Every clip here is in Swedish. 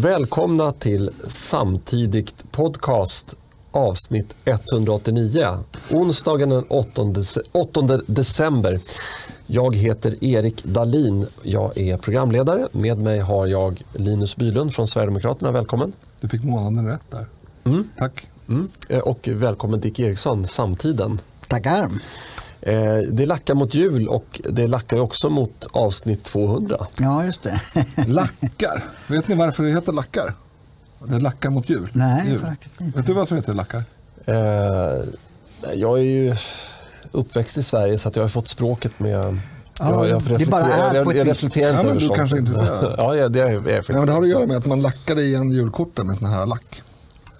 Välkomna till Samtidigt podcast avsnitt 189. Onsdagen den 8, 8 december. Jag heter Erik Dalin. Jag är programledare. Med mig har jag Linus Bylund från Sverigedemokraterna. Välkommen. Du fick månaden rätt där. Mm. Tack. Mm. Och välkommen Dick Eriksson, Samtiden. Tackar. Eh, det lackar mot jul och det lackar också mot avsnitt 200. Ja, just det. lackar. Vet ni varför det heter lackar? Det lackar mot jul. Nej, jul. faktiskt inte. Vet du varför det heter lackar? Eh, jag är ju uppväxt i Sverige så att jag har fått språket med Ja, jag, jag det bara är jag, på ett jag visst- reflekterar inte Ja, över du sånt. kanske är intresserad. ja, ja, det är jag. Men det har att göra med att man lackade igen julkorten med sån här lack.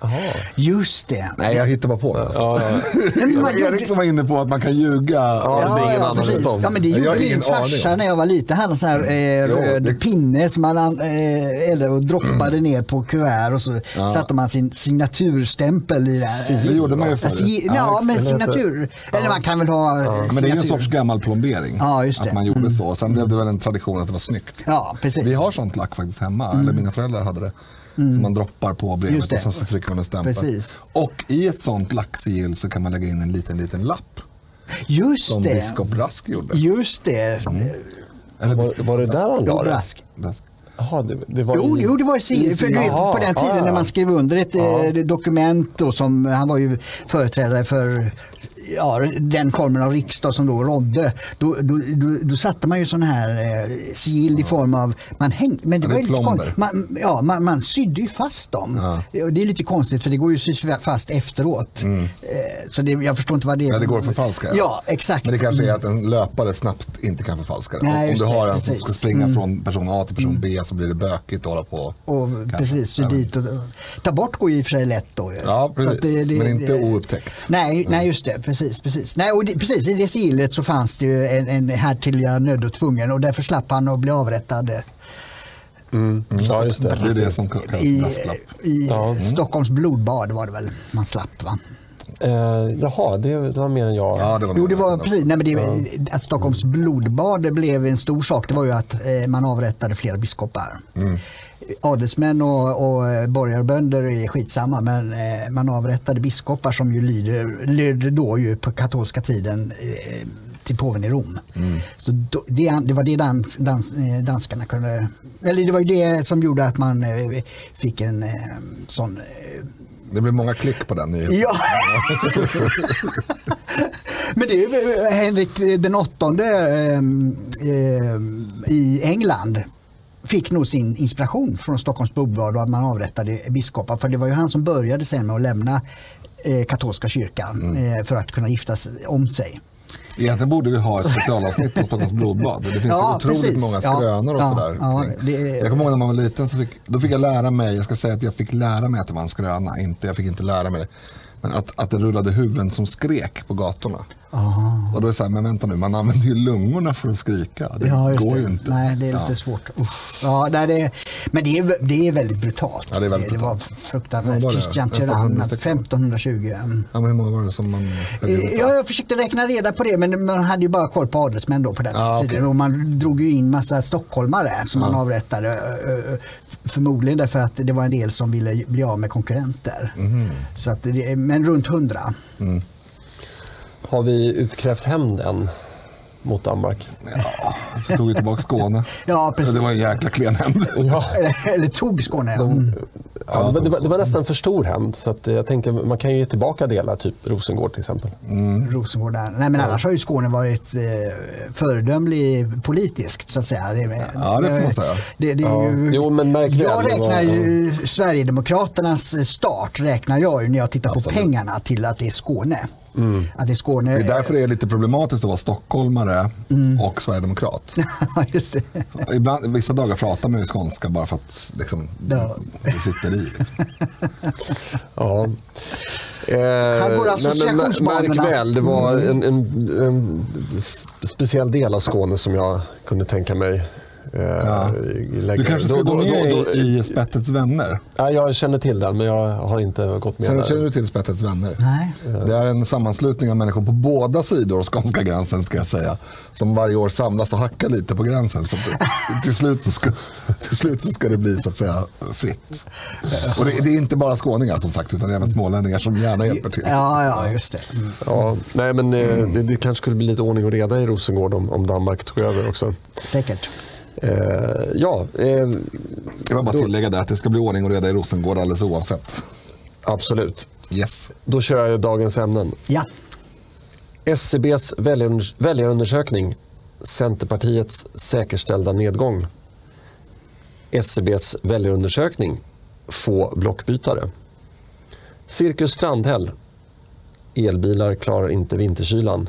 Jaha. Just det. Nej, jag hittar bara på det. Alltså. Ja, ja. Men Erik som var inne på att man kan ljuga. Ja, det är ingen annan precis. om. Ja, men det gjorde min farsa när jag var liten. Han hade en sån här eh, Jo, röd det- pinne som man eh, eldade och droppade ner på kuvert och så satte man sin signaturstämpel i det. Det gjorde man ju förr. Alltså, ja, Ja, men signatur. Eller man kan väl ha eh, Men det är ju en signatur. sorts gammal plombering. Ja, just det. Att man gjorde så. Sen blev det väl en tradition att det var snyggt. Ja, precis. Vi har sånt lack faktiskt hemma. Eller mina föräldrar hade det. Som man droppar på brevet Mm. Och sen så trycker man en stämpel. Precis. Och i ett sånt lacksigill så kan man lägga in en liten, liten lapp. Just Som det. biskop Rask gjorde. Just det. Eller Var, var det där han la Jo, det? Rask. Rask. Jaha, det, det var Jo, i- jo, det var sig, för du vet, Jaha, på den tiden ja. när man skrev under ett eh, dokument då, som han var ju företrädare för ja, den formen av riksdag som då rådde. Då, då, då, då satte man ju sån här eh, sigill i form av, man häng, men det Ja, var det lite konstigt. Man, ja, man, man sydde ju fast dem. Och Det är lite konstigt för det går ju sy fast efteråt. Eh, så det, jag förstår inte vad det är. Ja, det går att förfalska. Ja, exakt. Men det kanske är att en löpare snabbt inte kan förfalska det. Nej, Om du har det, en som precis. ska springa från person A till person B så blir det bökigt att hålla på. Och Kanske. precis, sy Ja, men- dit och ta bort går ju i och för sig lätt då. Ja, Så att precis. Men inte oupptäckt. Nej, nej just det. Precis, precis. Nej, och det, precis, I det sigillet så fanns det ju en, en härtiga nödd och tvungen och därför slapp han att bli avrättad Mm. Ja, just det. Det är det som kallas i, i Ja. Stockholms blodbad var det väl man slapp va? Eh, jaha, det, det var mer än jag. Ja, det var Jo, det var precis. Nej, men det, Att Stockholms blodbad det blev en stor sak det var ju att eh, man avrättade flera biskopar. Adelsmän och, och eh, borgarbönder är skitsamma men eh, man avrättade biskopar som ju lyder, lydde då ju på katolska tiden eh, till påven i Rom. Så då, det, det var det dans, dans, danskarna kunde, eller det var ju det som gjorde att man fick en sån Det blev många klick på den nyheten. Ja. Men det är Henrik den åttonde i England fick nog sin inspiration från Stockholms blodbad och att man avrättade biskopar. För det var ju han som började sen med att lämna eh, katolska kyrkan eh, för att kunna gifta om sig. Egentligen borde vi ha ett specialavsnitt om Stockholms blodbad. Det finns Ja, otroligt precis. många Ja, skrönor och ja, sådär. ja, det- Jag kommer ihåg när man var liten så fick, då fick jag lära mig, jag ska säga att jag fick lära mig att det var en skröna, inte, jag fick inte lära mig det. Men att, att det rullade huvuden som skrek på gatorna. Och då är det så här, men vänta nu, man använder ju lungorna för att skrika. Det Ja, går det. ju inte. Nej, det är Ja. lite svårt. Uff. Ja, nej, det, men det är, det är väldigt brutalt. Ja, det är väldigt det var brutalt. fruktansvärt. Var? Christian Tyrann, 100 stycken. 1520. mm. Ja, men hur många var det som man ihop? Ja, jag försökte räkna reda på det men man hade ju bara koll på adelsmän då på den Ja, tiden. okej. Och man drog ju in massa stockholmare som man avrättade. ö, ö, Förmodligen därför att det var en del som ville bli av med konkurrenter. Mhm. Så att men runt hundra. Har vi utkrävt hämnd än mot Danmark? Ja, så tog vi tillbaka Skåne. Ja, precis. Det var en jäkla klen hämnd. Ja. Eller, tog Skåne. Mm. Ja, det, var, det, var, det var nästan för stor hämnd. Så att jag tänker man kan ju ge tillbaka delar, typ Rosengård till exempel. Rosengård där. Nej men annars har ju Skåne varit eh, föredömlig politiskt så att säga. Det, Ja, det får man säga. Det, det är Ja. ju, Jo, men märk jag det räknar var- ju Sverigedemokraternas start räknar jag ju när jag tittar Absolut. på pengarna till att det är Skåne. Att det är Skåne. Det är därför det är lite problematiskt att vara stockholmare och sverigedemokrat. Just det. Ibland, vissa dagar pratar man ju skånska bara för att liksom, Ja. det sitter i. Ja. Eh, Här går men- men associationsbanorna. Märk väl, det var Mm. en, en, en speciell del av Skåne som jag kunde tänka mig Ja. lägger- Du kanske ska då- gå med då- då- i, i Spettets vänner. Ja, jag känner till den, men jag har inte gått med Känner, där. känner du till Spettets vänner? Nej. Det är en sammanslutning av människor på båda sidor av skånska gränsen ska jag säga. Som varje år samlas och hackar lite på gränsen. Så till, slut så ska, till slut så ska det bli så att säga fritt. Och det, det är inte bara skåningar som sagt utan även smålänningar som gärna hjälper till. Ja, ja, just det. Mm. Ja, nej, men eh, det, det kanske skulle bli lite ordning och reda i Rosengård om, om Danmark tog över också. Säkert. Eh, ja, eh, Jag vill bara Då- tillägga där att det ska bli ordning och reda i Rosengård alldeles oavsett. absolut. Yes. Då kör jag dagens ämnen. Ja. SCBs väljarunders- väljarundersökning Centerpartiets säkerställda nedgång. SCBs väljarundersökning Få blockbytare. Cirkus Strandhäll. Elbilar klarar inte vinterkylan.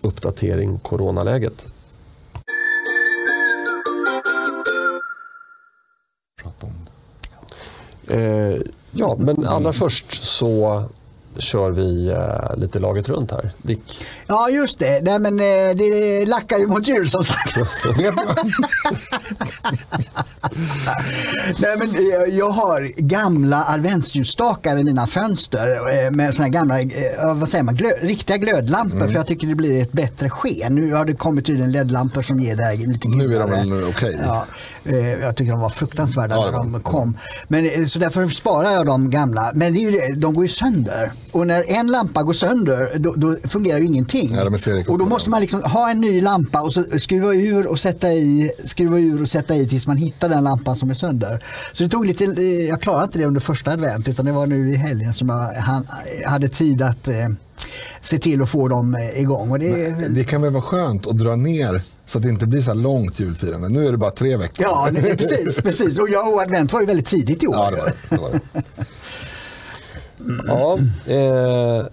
Uppdatering coronaläget. Eh, ja, men allra först så kör vi eh, lite laget runt här. Dick. Ja, just det. Nej, men, eh, det lackar ju mot jul som sagt. Nej, men, eh, jag har gamla adventsljusstakar i mina fönster eh, med såna här gamla, eh, vad säger man, glö, riktiga glödlampor Mm. för jag tycker det blir ett bättre sken. Nu har det kommit tydligen LED-lampor som ger det här lite Nu är de väl okej. Ja, eh, jag tycker de var fruktansvärda Ja, när de kom. Men, eh, så därför sparar jag de gamla. Men det är ju de går ju sönder. Och när en lampa går sönder då, då fungerar ju ingenting. Ja, och då måste man liksom ha en ny lampa och så skruva ur och sätta i, skruva ur och sätta i tills man hittar den lampan som är sönder. Så det tog lite, eh, jag klarade inte det under första advent utan det var nu i helgen som jag han, hade tid att eh, se till att få dem eh, igång. Och det, väl- Det kan väl vara skönt att dra ner så att det inte blir så här långt julfirande. Nu är det bara tre veckor. Ja, precis. precis. Och, jag, och advent var ju väldigt tidigt i år. Ja, det var det. det, var. Ja, eh,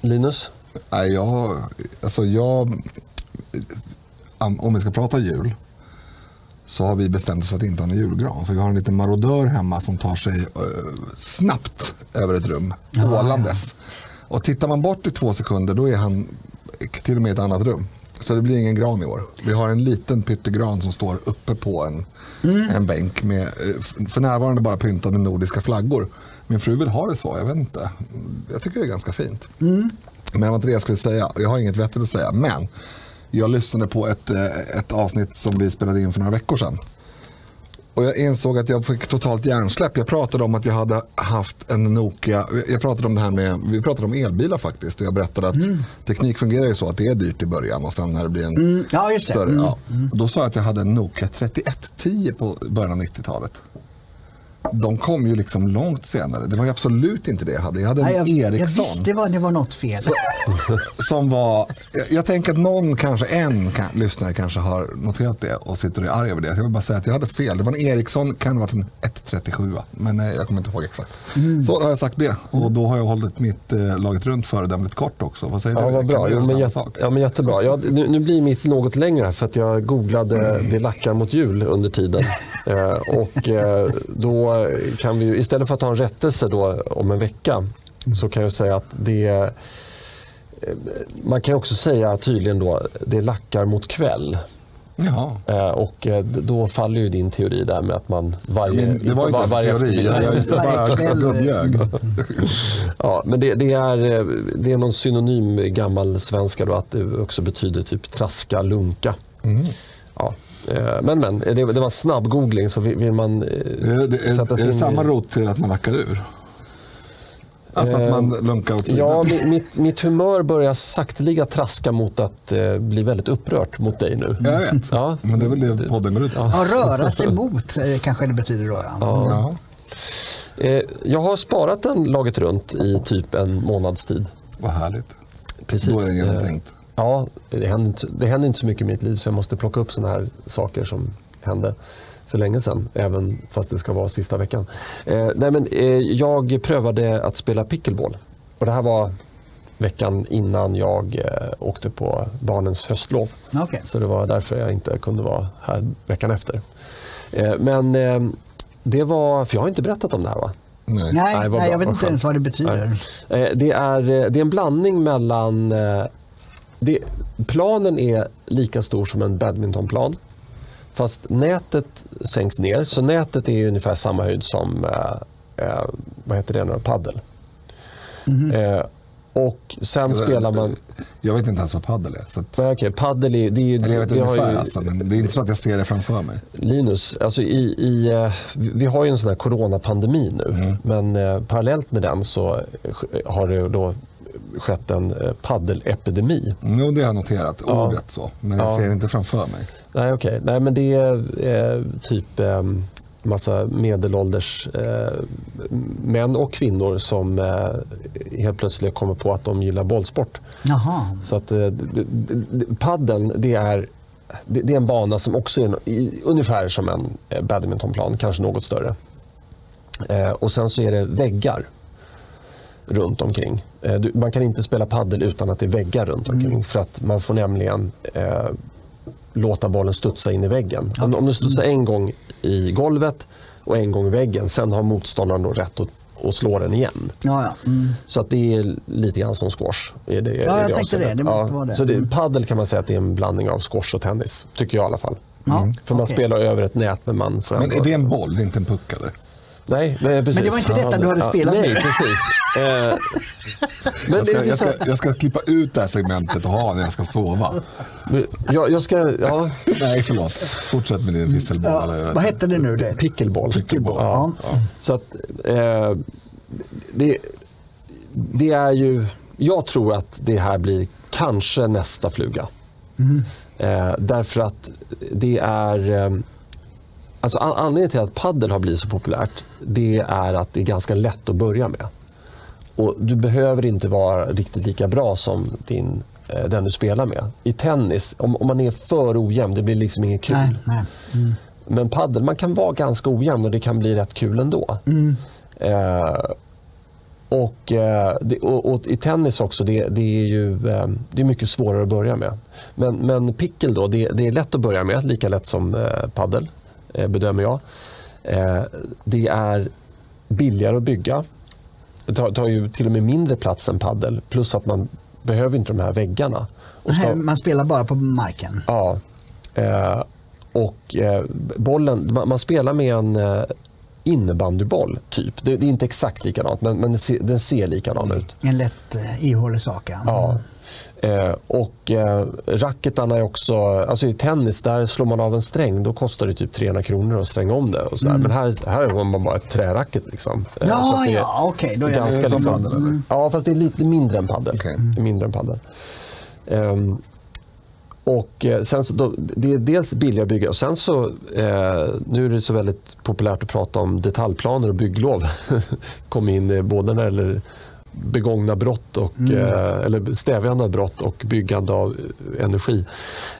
Linus. Nej, jag, alltså jag, om vi ska prata jul så har vi bestämt oss för att inte ha en julgran. För vi har en liten marodör hemma som tar sig eh, snabbt över ett rum, ålandes. Och tittar man bort i två sekunder då är han till och med i ett annat rum. Så det blir ingen gran i år. Vi har en liten pyttegran som står uppe på en, en bänk med eh, för närvarande bara pyntad med nordiska flaggor. Min fru vill ha det så, jag vet inte. Jag tycker det är ganska fint. Men vad det jag skulle säga, jag har inget vettigt att säga, men jag lyssnade på ett, eh, ett avsnitt som vi spelade in för några veckor sedan. Och jag insåg att jag fick totalt hjärnsläpp. Jag pratade om att jag hade haft en Nokia. Jag pratade om det här med, vi pratade om elbilar faktiskt. Och jag berättade att teknik fungerar ju så att det är dyrt i början och sen när det blir en Mm, ja, just det. större. Mm. Ja. Och då sa jag att jag hade en Nokia 3110 på början av 90-talet. De kom ju liksom långt senare. Det var ju absolut inte det jag hade. Jag hade en Nej, jag, jag Ericsson. visste det var, det var något fel. Som var, jag, jag tänker att någon, kanske en kan, lyssnare kanske har noterat det och sitter och är arg över det. Jag vill bara säga att jag hade fel. Det var en Ericsson, kan ha varit en 137 men eh, jag kommer inte ihåg exakt. Mm. Så då har jag sagt det och då har jag hållit mitt eh, laget runt föredömligt kort också. Vad säger Ja, du? vad bra. Jo, men, jät- ja, men jättebra. Ja, nu, nu blir mitt något längre för att jag googlade det lackar mot jul under tiden. Eh, och eh, då kan vi istället för att ha en rättelse då om en vecka så kan jag säga att det eh, man kan också säga tydligen då det lackar mot kväll. Ja. Eh, och eh, då faller ju din teori där med att man varje... Men det var inte var- varje teori, jag, jag, jag Varje bara gubbjög. Ja, men det, det, är, det är någon synonym gammal svenska då att det också betyder typ traska, lunka. Mm. Eh, men men, det, det var en snabb googling så vill, man eh, Är det, är, sätta sig är det samma i- rot till att man lackar ur? Alltså att man lunkar åt sidan? Ja, mi- mitt, mitt humör börjar sakteliga traska mot att eh, bli väldigt upprört mot dig nu. Jag vet, Ja. men det är väl det podden går ut på. Ja, röra sig mot eh, kanske det betyder då. Ja. Ja. Eh, jag har sparat den laget runt i typ en månads tid. Vad härligt. Precis. Då är det Eh, genomtänkt. Ja, det händer, inte, det händer inte så mycket i mitt liv så jag måste plocka upp sådana här saker som hände för länge sedan, även fast det ska vara sista veckan. Eh, nej men, eh, jag prövade att spela pickleball och det här var veckan innan jag eh, åkte på barnens höstlov. Okej. Så det var därför jag inte kunde vara här veckan efter. Eh, men eh, det var, för jag har inte berättat om det här va? Nej. Nej, Nej, jag vet inte ens vad det betyder. Eh, Det är, det är en blandning mellan... Det, planen är lika stor som en badmintonplan. Fast nätet sänks ner, så nätet är ungefär samma höjd som eh, eh, vad heter det nu, paddel. Eh, och sen spelar man... Jag vet inte ens vad paddel är. Så att, Nej, okej, paddel är, det är ju... eller jag vet ungefär ju- alltså, men det är inte så att jag ser det framför mig. Linus, alltså i, i, eh, vi har ju en sån här coronapandemi nu. Mm. Men eh, parallellt med den så har det då skett en eh, paddelepidemi. Jo, det har jag noterat, ordet så. Men jag Ja. ser det inte framför mig. Nej, okej. Nej, men det är eh, typ eh, massa medelålders eh, män och kvinnor som eh, helt plötsligt kommer på att de gillar bollsport. Jaha. Så att eh, det är, det, det är en bana som också är i, ungefär som en badmintonplan, kanske något större. Och sen så är det väggar runt omkring. Eh, du, man kan inte spela paddel utan att det är väggar runt omkring. För att man får nämligen eh, låta bollen studsa in i väggen. Om, om du studsar en gång i golvet och en gång i väggen, sen har motståndaren då rätt att, att slå den igen. Ja, ja. Mm. Så att det är lite grann som squash. i det, i jag tänkte avseendet. det. Det måste vara det. Så det, Mm. paddel kan man säga att det är en blandning av squash och tennis. Tycker jag i alla fall. Ja, För man okej. spelar över ett nät men man får Men är det en boll, det är inte en puck eller? Nej, nej, precis. Men det var inte detta du hade spelat Nej, med. precis. Eh, men Jag ska, jag, ska, här- jag ska klippa ut det här segmentet och ha när jag ska sova. jag, jag ska... Ja, Nej, förlåt. Fortsätt med din visselboll. Ja, vad hette det nu? Det? pickleball. Pickleball, Ja. ja. Så att eh, det, det är ju... Jag tror att det här blir kanske nästa fluga. Eh, därför att det är... Eh, alltså an- anledningen till att paddel har blivit så populärt det är att det är ganska lätt att börja med. Och Du behöver inte vara riktigt lika bra som din, eh, den du spelar med. I tennis, om, om man är för ojämn, det blir liksom inget kul. Nej, nej. Mm. Men paddel, man kan vara ganska ojämn och det kan bli rätt kul ändå. Eh, och, eh, och, och i tennis också, det, det är ju eh, det är mycket svårare att börja med. Men, men pickel då, det, det är lätt att börja med, lika lätt som paddel, bedömer jag. Eh, det är billigare att bygga. Det tar, ju till och med mindre plats än paddel, plus att man behöver inte de här väggarna. Och ska- Man spelar bara på marken. Ja. Eh, och eh, bollen, man, spelar med en eh, innebandyboll, typ. Det, är inte exakt likadant, men, men den, ser, likadan ut. En lätt eh, ihålig sak. Ja. Ja. Eh, och eh, racketarna är också, alltså i tennis där slår man av en sträng, då kostar det typ 300 kronor att stränga om det. Och sådär. Men här, här har man bara ett träracket. Liksom. Eh, Ja, ja, okej, då är det- som liksom- paddel, eller? Ja, fast det är lite mindre än paddel. Det är mindre än paddel. Ehm, och sen så då, det är dels billigare att bygga och sen så, eh, nu är det så väldigt populärt att prata om detaljplaner och bygglov. Kom in både när det gäller begångna brott och, eh, eller stävjande av brott och byggande av eh, energi.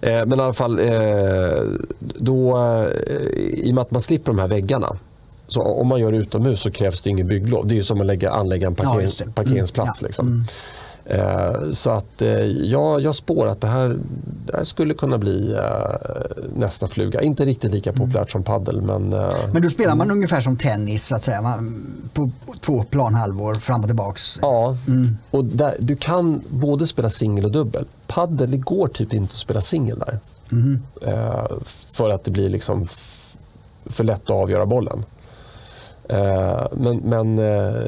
Eh, men i alla fall, eh, då, eh, i och med att man slipper de här väggarna så om man gör det utomhus så krävs det ingen bygglov. Det är som att lägga, anlägga en Ja, parkering, just det. Mm, parkeringsplats. ja. Liksom. Eh, Så att eh, jag, jag spår att det här, det här skulle kunna bli eh, nästa fluga. Inte riktigt lika populärt som paddel men Men då spelar man ungefär som tennis så att säga. Man, på två planhalvor fram och tillbaks. ja. Och där, du kan både spela singel och dubbel. Paddel, det går typ inte att spela singel där. Eh, För att det blir liksom för lätt att avgöra bollen. Eh, Men, men, eh,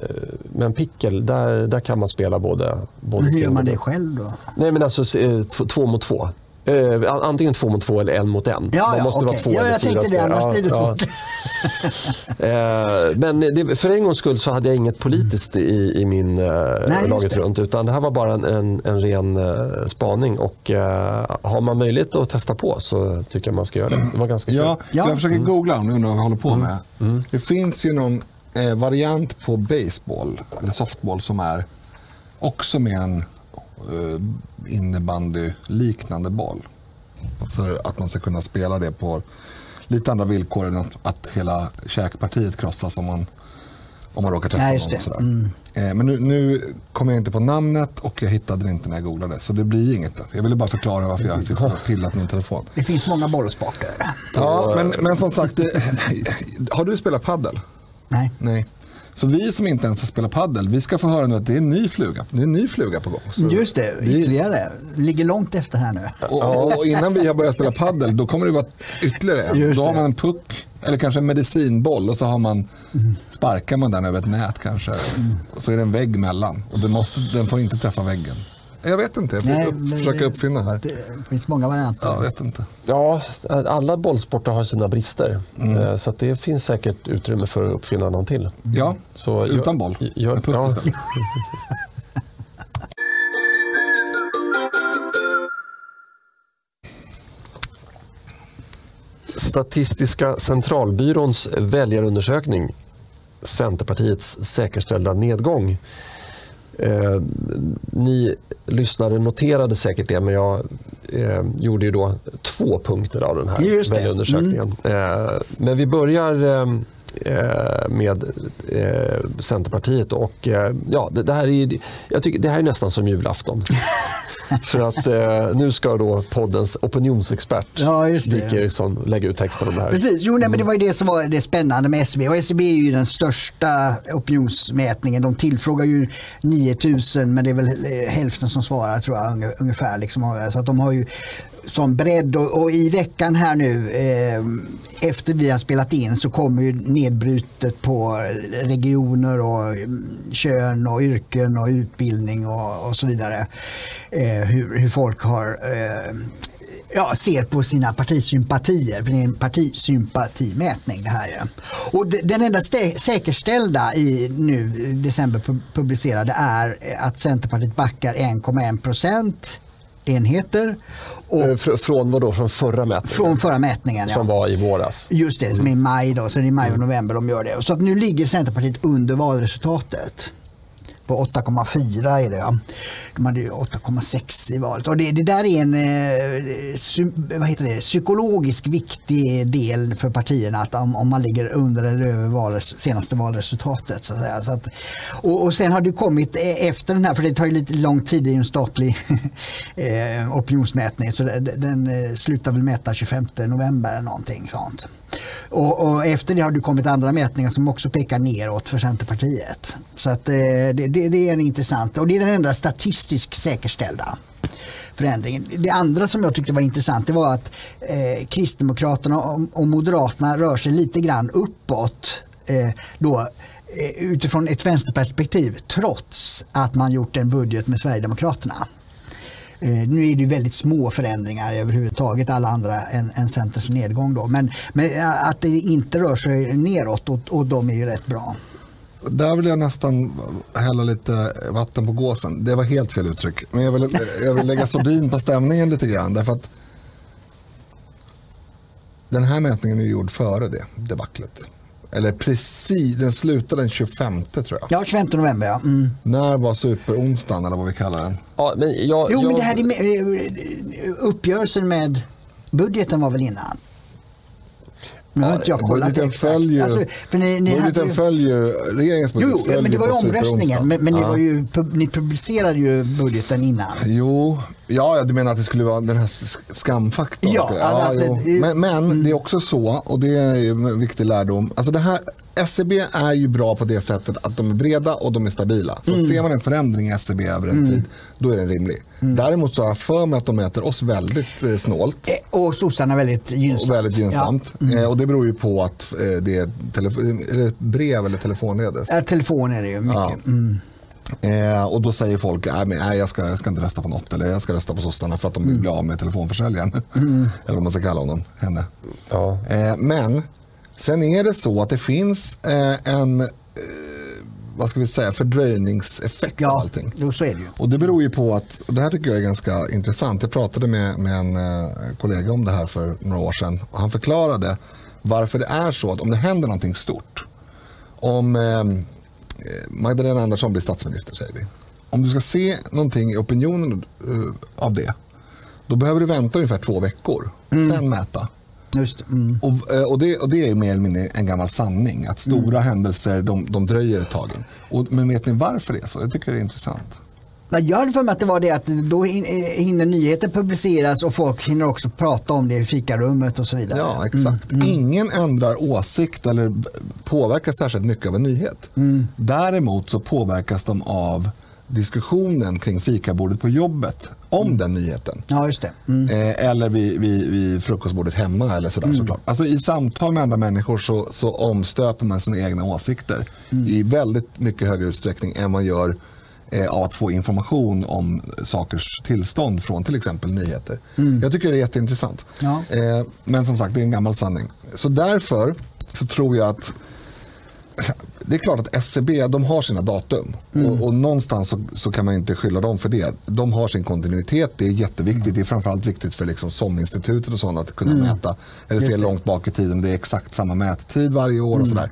men pickel, där, där kan man spela både, både Hur gör man det själv då? Nej men alltså eh, två, två mot två. Eh, an- antingen två mot två eller en mot en. Ja, Man ja, måste vara okej. två ja, eller jag fyra tänkte det, spelare. annars blir det Ja, svårt. ja. Eh, men det, för en gångs skull så hade jag inget politiskt i, i min eh, laget det. runt. Utan det här var bara en, en, en ren eh, spaning. Och eh, har man möjlighet att testa på så tycker jag man ska göra det. Det var ganska Ja, kul. Ja. jag försöker googla om ni undrar vad vi håller på med. Mm. Det finns ju någon eh, variant på baseball, eller softball, som är också med en innebandy-liknande boll. För att man ska kunna spela det på lite andra villkor än att, att hela käkpartiet krossas om man, om man råkar träffa Ja, någon. Mm. Eh, men nu, nu kommer jag inte på namnet och jag hittade det inte när jag googlade. Så det blir inget. Jag ville bara förklara varför jag och pillat min telefon. Det finns många bollsporter. Ja, men, men som sagt, eh, har du spelat paddel? Nej. Nej. Så vi som inte ens har spelat paddel, vi ska få höra nu att det är en ny fluga, det är en ny fluga på gång. Så Just det, vi- ytterligare. Ligger långt efter här nu. Och, och innan vi har börjat spela paddel, då kommer det vara ytterligare en. Just Då har man en puck, eller kanske en medicinboll och så har man, sparkar man den över ett nät kanske. Och så är det en vägg mellan. Och måste, den får inte träffa väggen. Jag vet inte, jag får Nej, upp, försöka det- uppfinna här. Det finns många varianter. Ja, jag vet inte. Ja, alla bollsporter har sina brister. Mm. Eh, Så att det finns säkert utrymme för att uppfinna någon till. Ja, Så utan jag- boll. puck ja. Statistiska centralbyråns väljarundersökning Centerpartiets säkerställda nedgång. Eh, ni lyssnare noterade säkert det, men jag eh, gjorde ju då två punkter av den här det. väljarundersökningen. Eh, men vi börjar eh, eh, med eh, Centerpartiet och ja, det, det, här är, jag tycker, det här är nästan som julafton. För att eh, nu ska då poddens opinionsexpert Ja. Dick Eriksson lägga ut texten om det här. Precis, jo, nej, men det var ju det som var det spännande med SCB. Och SCB är ju den största opinionsmätningen. De tillfrågar ju 9000 men det är väl eh, hälften som svarar tror jag unge- ungefär. Liksom. Så att de har ju sån bredd och, och i veckan här nu eh, efter vi har spelat in så kommer ju nedbrutet på regioner och mm, kön och yrken och utbildning och, och så vidare. Eh, hur, hur folk har eh, ja, ser på sina partisympatier, för det är en partisympatimätning det här. Och den enda säkerställda i nu december publicerade är att Centerpartiet backar 1,1 procent enheter och Eh, fr- Från vad då? Från förra mätningen? från förra mätningen. Som Ja. var i våras? Just det, som är i maj då, så det är i maj och november de gör det. Så att nu ligger Centerpartiet under valresultatet. På 8,4 är det ja. De hade ju 8,6 i valet. Och det, det där är en eh, vad heter det, psykologisk viktig del för partierna att om, om man ligger under eller över valres, senaste valresultatet. Så att säga. Så att, och, och sen har det kommit eh, efter den här, för det tar ju lite lång tid i en statlig eh, opinionsmätning. Så den slutar väl mäta 25 november eller någonting sånt. Och, och efter det har det kommit andra mätningar som också pekar neråt för Centerpartiet. Så att, eh, det, det, det är en intressant och det är den enda statistiskt säkerställda förändringen. Det andra som jag tyckte var intressant det var att eh, Kristdemokraterna och, och Moderaterna rör sig lite grann uppåt eh, då, eh, utifrån ett vänsterperspektiv trots att man gjort en budget med Sverigedemokraterna. Eh, nu är det ju väldigt små förändringar överhuvudtaget, alla andra än, än Centerns nedgång. Då. Men, men eh, att det inte rör sig neråt och, och de är ju rätt bra. Där vill jag nästan hälla lite vatten på gåsen. Det var helt fel uttryck. Men jag vill, jag vill lägga sordin på stämningen lite grann. Därför att den här mätningen är gjord före det debaclet. Eller precis, den slutade den 25 tror jag. Ja, 25 november ja. Mm. När var superonsdagen eller vad vi kallar den? Ja, men jag, Jo, jag, men det här är med, eh, uppgörelsen med budgeten var väl innan? Nu har inte jag kollat Budgeten exakt. följer Alltså, för ni, ni budgeten ju- följer ju, regeringens budget Jo, jo, men det var ju omröstningen. Men, men ni, Ja. var ju, ni publicerade ju budgeten innan. Jo, ja, ja, du menar att det skulle vara den här sk- skamfaktorn? Ja, alltså jo. det- Mm. men, men det är också så, och det är ju en viktig lärdom. Alltså det här, SCB är ju bra på det sättet att de är breda och de är stabila. Så Mm. ser man en förändring i SCB över en tid, då är den rimlig. Mm. Däremot så har jag för mig att de mäter oss väldigt eh, snålt. Eh, Och sossarna väldigt gynnsamt. Och väldigt gynnsamt. Ja. Mm. Eh, och det beror ju på att det är, är det brev eller telefonledes. Ja, telefon är det ju mycket. Ja. Mm. Eh, och då säger folk att nej, nej, jag, ska, jag ska inte rösta på något eller jag ska rösta på sossarna för att de vill bli av med telefonförsäljaren. eller vad man ska kalla honom, henne. ja, Eh, men sen är det så att det finns eh, en eh, vad ska vi säga, fördröjningseffekt av Ja, allting. jo, så är det ju. Och det beror ju på att, och det här tycker jag är ganska intressant. Jag pratade med, med en eh, kollega om det här för några år sedan. Och han förklarade varför det är så att om det händer någonting stort. Om eh, Magdalena Andersson blir statsminister säger vi. Om du ska se någonting i opinionen eh, av det. Då behöver du vänta ungefär två veckor. Sen mäta. Just, mm. Och, eh, och, det, och det är mer eller mindre en gammal sanning. Att stora händelser de, de dröjer ett tag. Och, men vet ni varför det är så? Jag tycker det är intressant. Jag hade för mig att det var det att då hinner nyheter publiceras och folk hinner också prata om det i fikarummet och så vidare. Ja, exakt. Mm. mm. Ingen ändrar åsikt eller påverkas särskilt mycket av en nyhet. Mm. Däremot så påverkas de av diskussionen kring fikabordet på jobbet om mm. den nyheten. Ja, just det. Mm. Eh, eller vid, vid, vid, frukostbordet hemma eller sådär mm. såklart. Alltså i samtal med andra människor så, så omstöper man sina egna åsikter mm. i väldigt mycket högre utsträckning än man gör av att få information om sakers tillstånd från till exempel nyheter. Mm. Jag tycker det är jätteintressant. Ja. Eh, men som sagt, det är en gammal sanning. Så därför så tror jag att det är klart att SCB de har sina datum mm. och, och, någonstans så, så, kan man inte skylla dem för det. De har sin kontinuitet, det är jätteviktigt. Mm. Det är framförallt viktigt för liksom SOM-institutet och sånt att kunna mm. mäta eller se långt bak i tiden. Det är exakt samma mättid varje år och mm. sådär.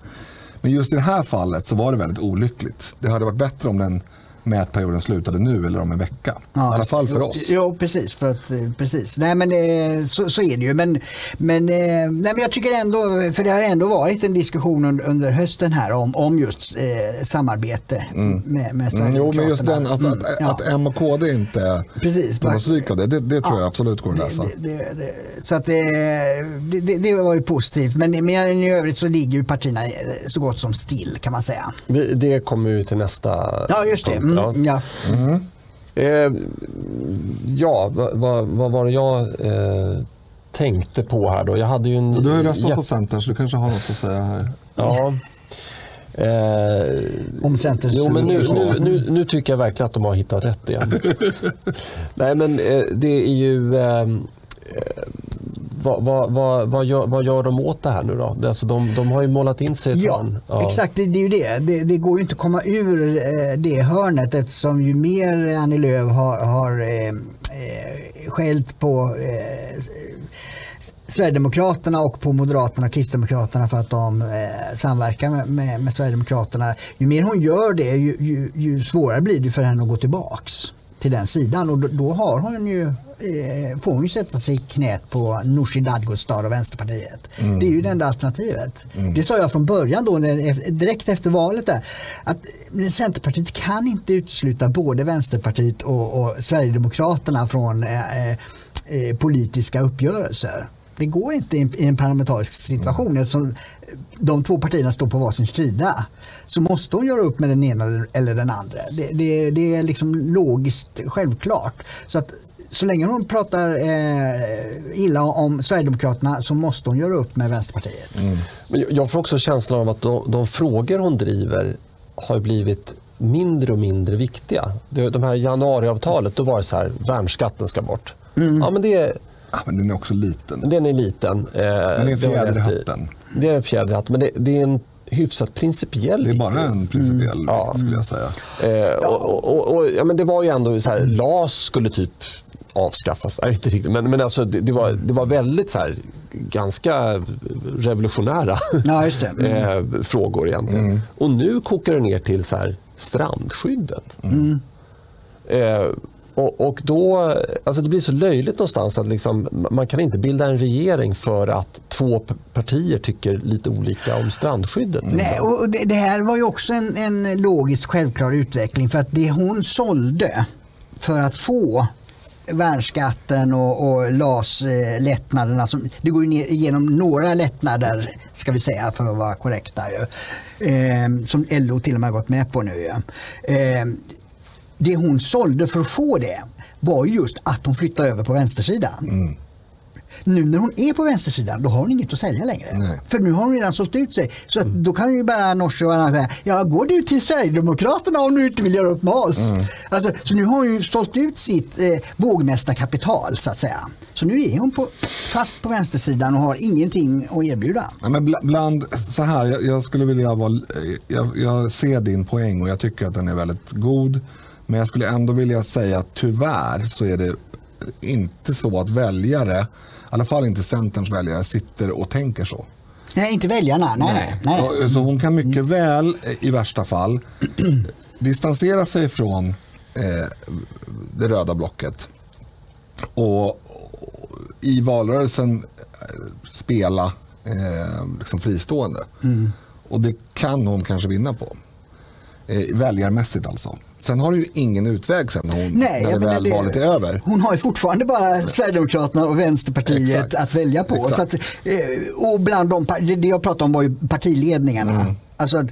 Men just i det här fallet så var det väldigt olyckligt. Det hade varit bättre om den mätperioden slutade nu eller om en vecka. Ja, I alla fall för oss. Jo, precis. För att, eh, precis. Nej, men, eh, så, så är det ju. Men, men, eh, nej, men jag tycker ändå, för det har ändå varit en diskussion under, under hösten här om, om just eh, samarbete mm. med, med mm, Jo, men just den, alltså, mm, att, ja. att M och KD inte precis, tar stryk av det, det, det tror ja, jag absolut går att läsa. Det, det, så att det, det, det, var ju positivt. Men, men i övrigt så ligger ju partierna så gott som still kan man säga. Det kommer ju till nästa Ja, just det. Mm, ja. Mm. Eh, ja, vad, vad, vad, var det jag eh, tänkte på här då? Jag hade ju en, du har ju röstat på Centern så du kanske har något att säga här. Ja. Eh, Om Centerns jo, men nu, nu, nu, nu, tycker jag verkligen att de har hittat rätt igen. Nej, men eh, det är ju... Vad, vad, vad, vad, gör, vad gör de åt det här nu då? Alltså de, de har ju målat in sig i ett ja, hörn. Ja, exakt. Det, det, är ju det. det. det. går ju inte att komma ur eh, det hörnet eftersom ju mer Annie Lööf har, har eh, eh skällt på eh, Sverigedemokraterna och på Moderaterna och Kristdemokraterna för att de eh, samverkar med, med, med, Sverigedemokraterna. Ju mer hon gör det ju, ju, ju svårare blir det för henne att gå tillbaks till den sidan och då, då har hon ju eh, får hon ju sätta sig i knät på Nooshi Dadgostar och Vänsterpartiet. Mm. Det är ju det enda alternativet. Mm. Det sa jag från början då, direkt efter valet där, att Centerpartiet kan inte utesluta både Vänsterpartiet och, och Sverigedemokraterna från eh, eh, politiska uppgörelser. Det går inte i en parlamentarisk situation mm. eftersom de två partierna står på varsin sida. Så måste hon göra upp med den ena eller den andra. Det, det, det är liksom logiskt självklart. Så att så länge hon pratar eh, illa om Sverigedemokraterna så måste hon göra upp med Vänsterpartiet. Mm. Men jag får också känslan av att de, de frågor hon driver har blivit mindre och mindre viktiga. De här januariavtalet, då var det så här, värnskatten ska bort. Mm. Ja, men det Ja, men den är också liten. Den är liten. Eh, den är en fjäder i hatten. Det är en fjäder i hatten, men det, det, är en hyfsat principiell. Det är bara en principiell mm. vikt skulle jag säga. Eh, och, och, och, ja, men det var ju ändå så här, LAS skulle typ avskaffas. Nej, inte riktigt. Men, men alltså, det, det, var, det var väldigt så här, ganska revolutionära ja, mm. eh, frågor egentligen. Mm. Och nu kokar det ner till så här, strandskyddet. Mm. Eh, och, och, då, alltså det blir så löjligt någonstans att liksom, man kan inte bilda en regering för att två partier tycker lite olika om strandskyddet. Nej, och det, det här var ju också en, en logisk självklar utveckling för att det hon sålde för att få värnskatten och, och LAS-lättnaderna. Det går ju igenom några lättnader, ska vi säga för att vara korrekta, ju, eh, som LO till och med har gått med på nu. Eh, det hon sålde för att få det var just att hon flyttade över på vänstersidan. Mm. Nu när hon är på vänstersidan då har hon inget att sälja längre. Nej. För nu har hon redan sålt ut sig. Så att mm. då kan ju bara Norse och säga, ja går du till Sverigedemokraterna om du inte vill göra upp med oss. Mm. Alltså, så nu har hon ju sålt ut sitt eh, vågmästarkapital så att säga. Så nu är hon på, fast på vänstersidan och har ingenting att erbjuda. Ja, men bland, så här, jag, jag skulle vilja vara, jag, jag ser din poäng och jag tycker att den är väldigt god. Men jag skulle ändå vilja säga att tyvärr så är det inte så att väljare, i alla fall inte Centerns väljare, sitter och tänker så. Nej, inte väljarna. Nej, nej. nej. Så hon kan mycket väl i värsta fall distansera sig från eh, det röda blocket och, och i valrörelsen eh, spela eh, liksom fristående. Mm. Och det kan hon kanske vinna på. Eh, väljarmässigt alltså. Sen har du ju ingen utväg sen när, hon, Nej, när väl det- valet är över. Hon har ju fortfarande bara Sverigedemokraterna och Vänsterpartiet Exakt. att välja på. Att, eh, och bland de, det jag pratade om var ju partiledningarna. Mm. Alltså att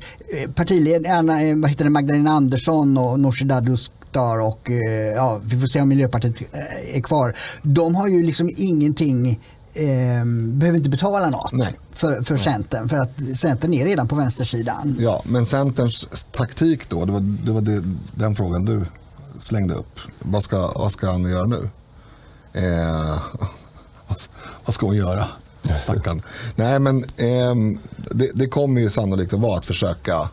eh, partiledningarna, eh, vad heter det, Magdalena Andersson och Nooshi Dadgostar och ja, vi får se om Miljöpartiet är kvar. De har ju liksom ingenting Eh, behöver inte betala något Nej. för, för Centern för att Centern är redan på vänstersidan. Ja, men Centerns taktik då, det var, det var det, den frågan du slängde upp. Vad ska, vad ska han göra nu? Eh, vad ska hon göra? Stackarn. Nej, men ehm, det, det kommer ju sannolikt att vara att försöka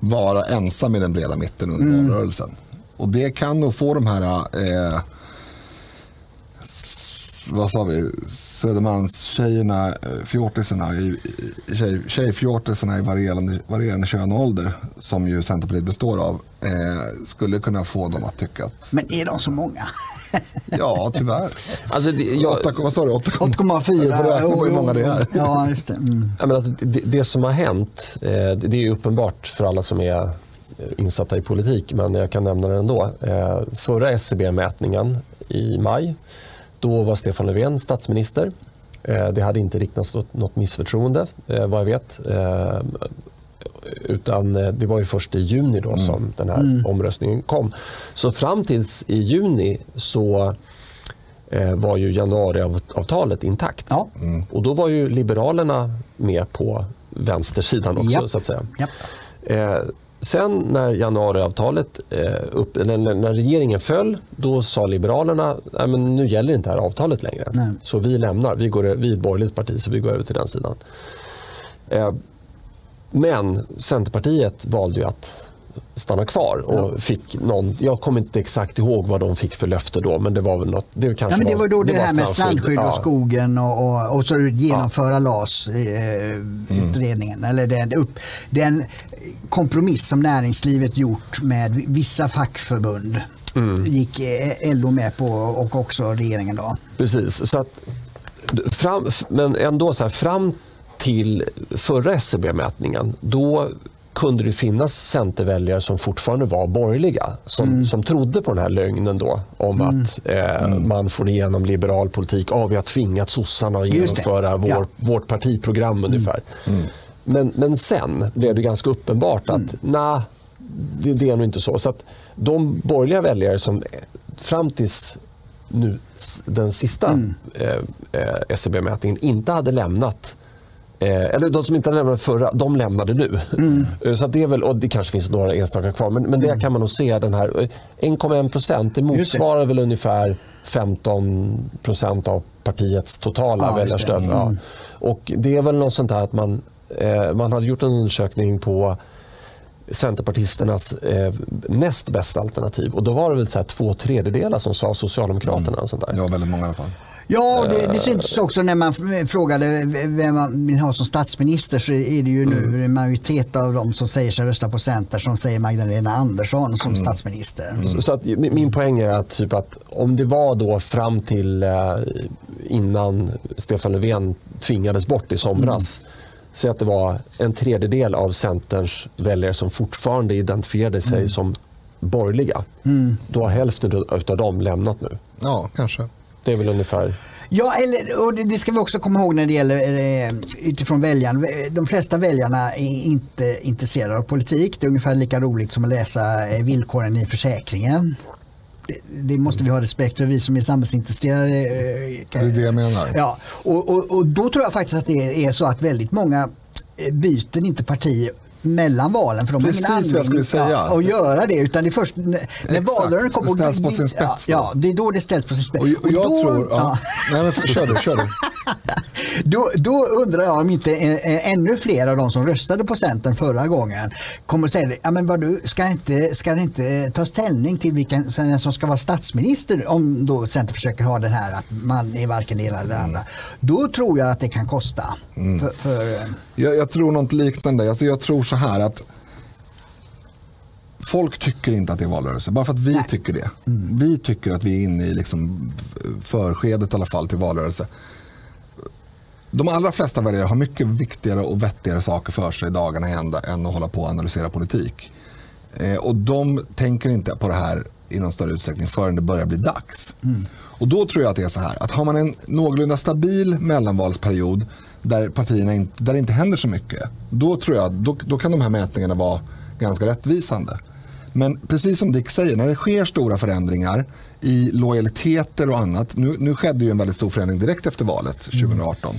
vara ensam i den breda mitten under Mm. valrörelsen. Och det kan nog få de här eh, vad sa vi, Södermalmstjejerna, eh, fjortisarna, i- tjej, tjejfjortisarna i varierande, varierande kön och ålder, som ju Centerpartiet består av, eh, skulle kunna få dem att tycka att, Men är de så många? ja tyvärr. Alltså, det, jag, Åtta- vad sa du? 8,4? 8,4. Jag får räkna på hur många det är. Ja, just det. Mm. Ja, men alltså, det, det som har hänt, eh, det är ju uppenbart för alla som är eh, insatta i politik, men jag kan nämna det ändå. Eh, förra SCB-mätningen i maj, då var Stefan Löfven statsminister. Eh, det hade inte riktats något, missförtroende, eh, vad jag vet. Eh, utan det var ju först i juni då som den här omröstningen kom. Så fram tills i juni så var ju januariavtalet intakt. Ja. Och då var ju Liberalerna med på vänstersidan också Japp. så att säga. Japp. Sen när januariavtalet, eh, upp, när, när regeringen föll, då sa Liberalerna Nej, men nu gäller inte det här avtalet längre. Nej. Så vi lämnar, vi, går, vi är ett borgerligt parti så vi går över till den sidan. Eh, men Centerpartiet valde att stanna kvar och fick någon, jag kommer inte exakt ihåg vad de fick för löfte då men det var väl något, det kanske Ja, men det var då det, var här med strandskydd och Ja. skogen och, och, och så genomföra LAS eh, utredningen. Eller den, upp, den kompromiss som näringslivet gjort med vissa fackförbund gick eh, LO med på och också regeringen då. Precis. Så att, fram, men ändå så här, fram till förra SCB-mätningen då kunde det finnas centerväljare som fortfarande var borgerliga som, som trodde på den här lögnen då om att eh, man får igenom liberal politik. Ah, vi har tvingat sossarna att genomföra vår, Ja. vårt partiprogram ungefär. Men, men sen blev det ganska uppenbart att nej, det, det är nog inte så. Så att de borgerliga väljare som eh, fram tills nu, den sista eh, eh, SCB-mätningen inte hade lämnat Eh, eller de som inte hade lämnat förra, de lämnade nu. Eh, Så det är väl, och det kanske finns några enstaka kvar, men, men det kan man nog se den här eh, 1,1 procent, det motsvarar väl ungefär 15 procent av partiets totala Ja, det. väljarstöd. Ja. Och det är väl något sånt här att man, eh, man hade gjort en undersökning på Centerpartisternas eh, näst bästa alternativ och då var det väl så här två tredjedelar som sa Socialdemokraterna. Och sånt där. Ja, väldigt många i alla fall. Ja, det, det syntes också när man frågade vem man vill ha som statsminister så är det ju nu en majoritet av de som säger sig rösta på Center som säger Magdalena Andersson som statsminister. Så- Så att, min min poäng är att, typ att om det var då fram till eh, innan Stefan Löfven tvingades bort i somras. Så att det var en tredjedel av Centerns väljare som fortfarande identifierade sig som borgerliga. Då har hälften av dem lämnat nu. Ja, kanske. Det är väl ungefär... Ja, eller, och det, det ska vi också komma ihåg när det gäller eh, utifrån väljarna. De flesta väljarna är inte intresserade av politik. Det är ungefär lika roligt som att läsa eh, villkoren i försäkringen. Det, måste vi ha respekt för, vi som är samhällsintresserade. Eh, Det är det jag menar. Ja, och, och, och då tror jag faktiskt att det är så att väldigt många eh, byter inte parti mellan valen för de Precis har ingen anledning säga. att göra det utan det är först när, valrörelsen kommer. Det ställs på sin spets Ja, ja, det är då det ställs på sin spets. Och, och jag då, tror... Ja. ja. Nej, men för, kör du, kör du. Då, då undrar jag om inte eh, eh, ännu fler av de som röstade på Centern förra gången kommer säga ja, men vad du, ska, inte, ska det inte ta ställning till vilken som ska vara statsminister om då Centern försöker ha den här att man är varken det ena eller det andra. Då tror jag att det kan kosta. För, för, eh, Jag, jag tror något liknande. Alltså jag tror så här att folk tycker inte att det är valrörelse. Bara för att vi tycker det. Vi tycker att vi är inne i liksom förskedet i alla fall till valrörelse. De allra flesta väljare har mycket viktigare och vettigare saker för sig dagarna i ända än att hålla på och analysera politik. Eh, och de tänker inte på det här i någon större utsträckning förrän det börjar bli dags. Och då tror jag att det är så här att har man en någorlunda stabil mellanvalsperiod där partierna inte, där det inte händer så mycket. Då tror jag då, då kan de här mätningarna vara ganska rättvisande. Men precis som Dick säger, när det sker stora förändringar i lojaliteter och annat. Nu, nu skedde ju en väldigt stor förändring direkt efter valet 2018.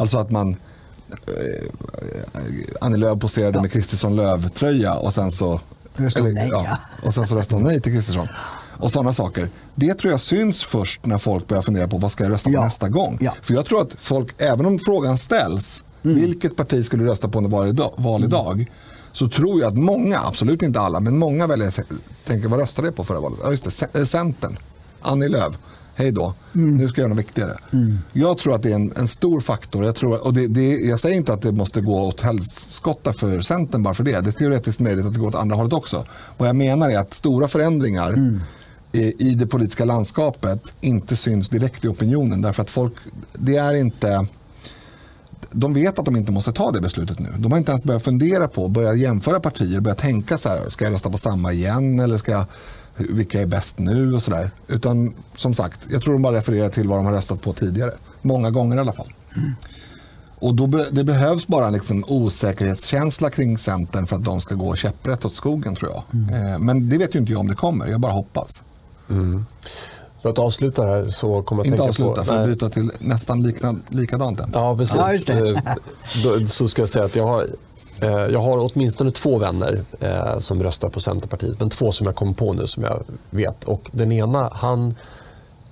Alltså att man eh, Annie Lööf poserade ja. med Kristersson Löv-tröja och sen så Röstade nej, ja, och sen så röstade hon nej till Kristersson. Och sådana saker. Det tror jag syns först när folk börjar fundera på vad ska jag rösta på Ja. nästa gång. Ja. För jag tror att folk, även om frågan ställs, Mm. vilket parti skulle du rösta på när det var idag, val idag? Så tror jag att många, absolut inte alla, men många väljare tänker vad röstade jag på förra valet? Ja, just det, eh, Centern, Annie Lööf. Hej då, Mm. nu ska jag göra något viktigare. Jag tror att det är en, en stor faktor. Jag, tror, och det, det, jag säger inte att det måste gå åt helskotta för Centern bara för det. Det är teoretiskt möjligt att det går åt andra hållet också. Vad jag menar är att stora förändringar Mm. i, i det politiska landskapet inte syns direkt i opinionen. Därför att folk, det är inte de vet att de inte måste ta det beslutet nu. De har inte ens börjat fundera på, börjat jämföra partier, börjat tänka så här, ska jag rösta på samma igen eller ska jag, vilka är bäst nu och sådär. Utan som sagt, jag tror de bara refererar till vad de har röstat på tidigare. Många gånger i alla fall. Och då be, det behövs bara en liksom osäkerhetskänsla kring Centern för att de ska gå käpprätt åt skogen tror jag. Eh, men det vet ju inte jag om det kommer, jag bara hoppas. För att avsluta här så kommer jag Inte tänka avsluta på... för att byta till nästan liknad, likadant. än. Ja, precis. Ja. Eh, så ska jag säga att jag har, jag har åtminstone två vänner eh, som röstar på Centerpartiet. Men två som jag kom på nu som jag vet. Och den ena, han,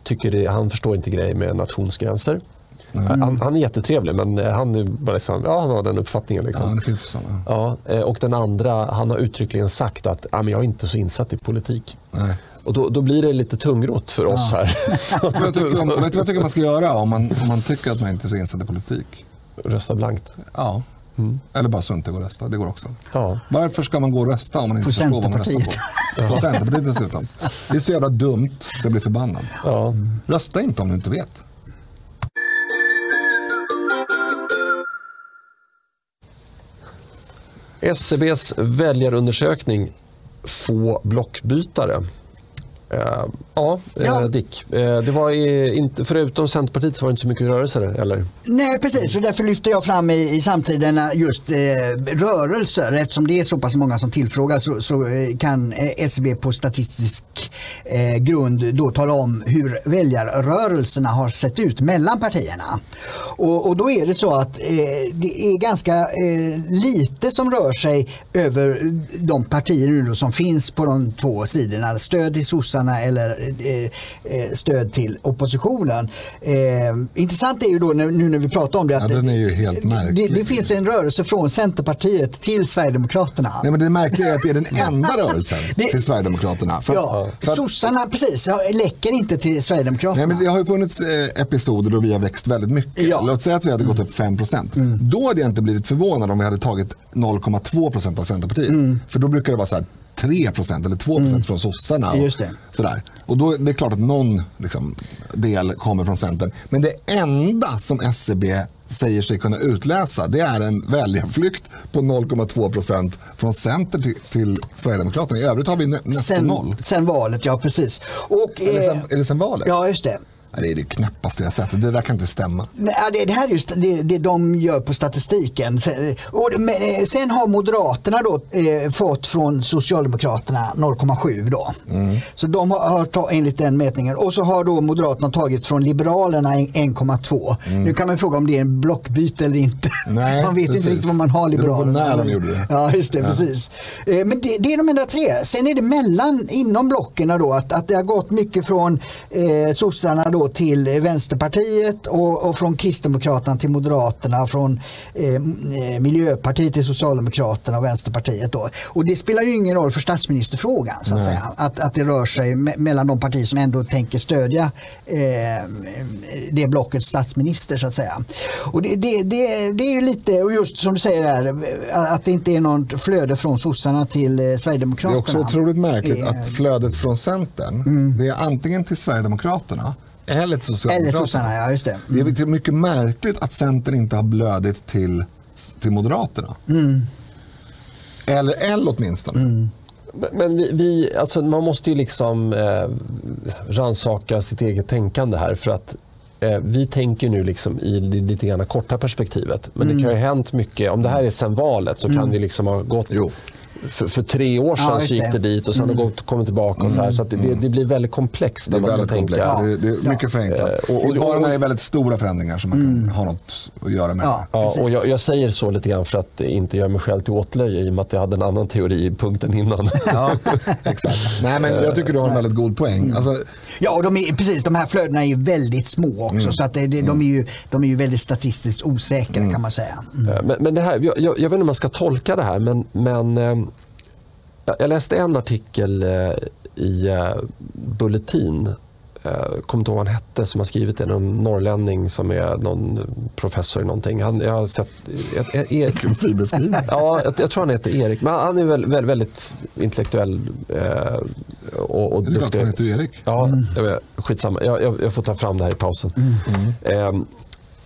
tycker det, han förstår inte grejer med nationsgränser. Han, han är jättetrevlig men eh, han, är bara liksom, ja, han har den uppfattningen. Liksom. Ja, det finns sådana. Ja, eh, och den andra, han har uttryckligen sagt att ja, men jag är inte så insatt i politik. Nej. Och då, då blir det lite tungrot för oss här. Jag tycker om- vet du vad jag tycker man ska göra om man, om man tycker att man inte är så insatt i politik? Rösta blankt. Ja. Eller bara strunta i att rösta. Det går också. Ja. Varför ska man gå och rösta om man inte På förstår vad man röstar på? På Centerpartiet dessutom. Det är så jävla dumt så jag blir förbannad. Ja. Rösta inte om du inte vet. SCBs väljarundersökning Få blockbytare. Eh, ja, eh, Ja. Dick. Eh, det var inte, förutom Centerpartiet så var det inte så mycket rörelse där, eller? Nej precis, och därför lyfter jag fram i, i samtiden just eh, rörelser. Eftersom det är så pass många som tillfrågas så, så kan SCB på statistisk eh, grund då tala om hur väljarrörelserna har sett ut mellan partierna. Och, och då är det så att eh, det är ganska lite som rör sig över de partier nu som finns på de två sidorna. Stöd till sossarna eller eh, eh, stöd till oppositionen. Eh, intressant är ju då nu när vi pratar om det att Ja, det, det finns en rörelse från Centerpartiet till Sverigedemokraterna. Nej, men det märkliga är att det är den enda rörelsen Det- till Sverigedemokraterna. För, Ja, för att, sossarna precis, läcker inte till Sverigedemokraterna. Nej, men det har ju funnits eh, episoder då vi har växt väldigt mycket. Ja. Låt säga att vi hade gått upp 5% Då hade jag inte blivit förvånad om vi hade tagit 0,2% av Centerpartiet. För då brukar det vara så här 3 eller 2% från sossarna. Just det. Sådär. Och då det är klart att någon liksom, del kommer från Centern. Men det enda som SCB säger sig kunna utläsa det är en väljarflykt på 0,2% från Centern till, till Sverigedemokraterna. I övrigt har vi nä, nästan sen, noll. sen valet, ja precis. Och, det, sen, eh, är det sen valet? Ja, just det. Det är det knäppaste jag sett. Det där kan inte stämma. Det, det här är just det, det de gör på statistiken. Sen, och, eh, sen har Moderaterna då, eh, fått från Socialdemokraterna 0,7 då. Mm. Så de har, enligt den mätningen. Och så har då Moderaterna tagit från Liberalerna en- 1,2. Nu kan man fråga om det är en blockbyte eller inte. Mm. Nej, man vet precis. inte riktigt vad man har Det Liberalerna. när de gjorde det. Ja, just det. Precis. Eh, Men det, det är de enda tre. Sen är det mellan, inom blocken då, att, att det har gått mycket från eh, sossarna då till Vänsterpartiet och, och från Kristdemokraterna till Moderaterna, från eh, eh, Miljöpartiet till Socialdemokraterna och Vänsterpartiet. Då. Och det spelar ju ingen roll för statsministerfrågan, så att säga. Att, att det rör sig me mellan de partier som ändå tänker stödja eh, det blockets statsminister, så att säga. Och det, det, det, det är ju lite, och just som du säger här, att det inte är något flöde från sossarna till eh, Det Sverigedemokraterna. är också otroligt märkligt Det är- att flödet från Centern, det är antingen till Sverigedemokraterna eller Socialdemokraterna. sossarna, ja just det. Det är mycket märkligt att Centern inte har blödit till, till Moderaterna. Mm. Eller L åtminstone. Men- Men vi, vi, alltså man måste ju liksom eh, rannsaka sitt eget tänkande här. För att eh, vi tänker nu liksom i det lite grann korta perspektivet. Men det kan ju ha hänt mycket. Om det här är sen valet så kan det liksom ha gått Jo. För, för tre år sedan Ja, så gick det. det dit och sen har det gått, kommit tillbaka. Och så här, så att det, det, det blir väldigt komplext. Det är när man ska väldigt tänka. komplext. Det, är- det är mycket förenklat. Eh, och- och- det är bara när det är väldigt stora förändringar som man kan ha något att göra med Ja. det. Ja, och jag, jag säger så lite grann för att inte göra mig själv till åtlöje i och med att jag hade en annan teori i punkten innan. Ja, exakt. Nej, men jag tycker du har en väldigt god poäng. Alltså, Ja, och de är, precis, de här flödena är ju väldigt små också Mm. så att det, det, de, är ju, de är ju väldigt statistiskt osäkra kan man säga. Mm. Men, men det här, jag, jag vet inte hur man ska tolka det här, men, men eh, jag jag läste en artikel eh, i eh, Bulletin. Jag kommer inte ihåg vad han hette som har skrivit det. Någon norrlänning som är någon professor i någonting. Han, jag har sett... Jag, jag, jag, fin beskrivning. Ja, jag, jag tror han heter Erik. Men han är väl, väl, väldigt intellektuell eh, och, och Det är klart duktig. han heter Erik. Ja, jag vet, skitsamma. Jag, jag, jag får ta fram det här i pausen. Eh,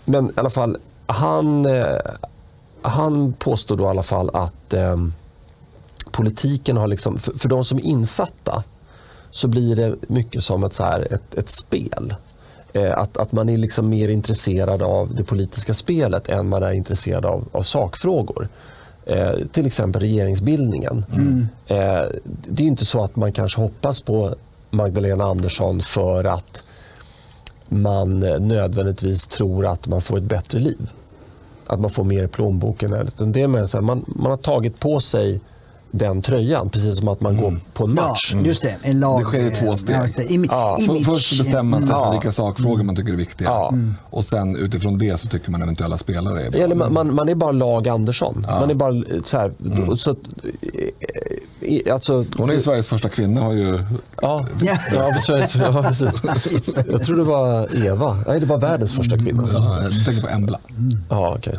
men i alla fall, han, eh, han påstår då i alla fall att eh, politiken har liksom, för, för de som är insatta så blir det mycket som ett, så här, ett, ett spel. Eh, att, att man är liksom mer intresserad av det politiska spelet än man är intresserad av, av sakfrågor. Eh, till exempel regeringsbildningen. Eh, det är inte så att man kanske hoppas på Magdalena Andersson för att man nödvändigtvis tror att man får ett bättre liv. Att man får mer i plånboken. utan Det är mer så här, man, man har tagit på sig den tröjan, precis som att man går på en Ja, match. just det. En lag, Det sker i två eh, steg. ja. Imi- Ja, först bestämmer man sig för Ja. vilka sakfrågor man tycker är viktiga. Ja. Och sen utifrån det så tycker man eventuella spelare är bra. Eller man, man, man är bara lag Andersson. Man är bara eh, så här, så, att, alltså, Hon är ju Sveriges första kvinna. Har ju, Ja, Ja. precis. ja precis. Jag tror det var Eva. Nej, det var världens första kvinna. ja, jag tänker på Embla. Ja, okej.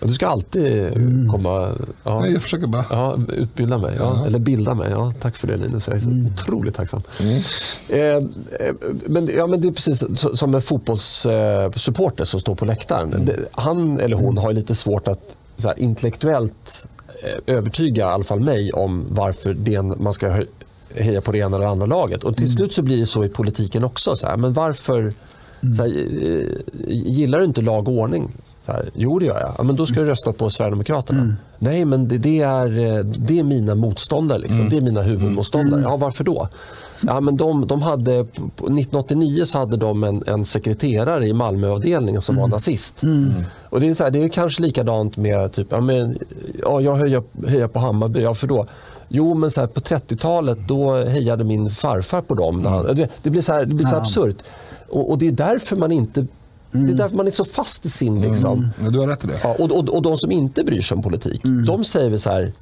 Du ska alltid komma... Ja. Nej, jag försöker bara. Ja, utbilda mig. Ja. Eller bilda mig. Ja, tack för det Linus. Jag är otroligt tacksam. Eh, eh, men, ja, men det är precis som en fotbollssupporter som står på läktaren. Det, han eller hon har lite svårt att så här, intellektuellt övertyga i alla fall mig om varför det, man ska heja på det ena eller andra laget. Och till slut så blir det så i politiken också. Så här, men varför så här, eh, gillar du inte lag och ordning? Så här, jo, det gör jag. Ja, men då ska du rösta på Sverigedemokraterna. Nej, men det, det, är, eh, det är mina motståndare. Liksom. Det är mina huvudmotståndare. Ja, varför då? Ja, men de, de hade, på 1989 så hade de en, en sekreterare i Malmöavdelningen som var nazist. Och det, är så här, det är kanske likadant med typ, ja, men, ja, jag höjer, höjer på Hammarby. Ja, för då? Jo, men så här, på 30-talet då hejade min farfar på dem. Det, det blir så, här, det blir så absurt. Och, och det är därför man inte det är därför man är så fast i sin... Liksom, Ja, du har rätt i det. Ja, och, och, och de som inte bryr sig om politik, de säger väl så här,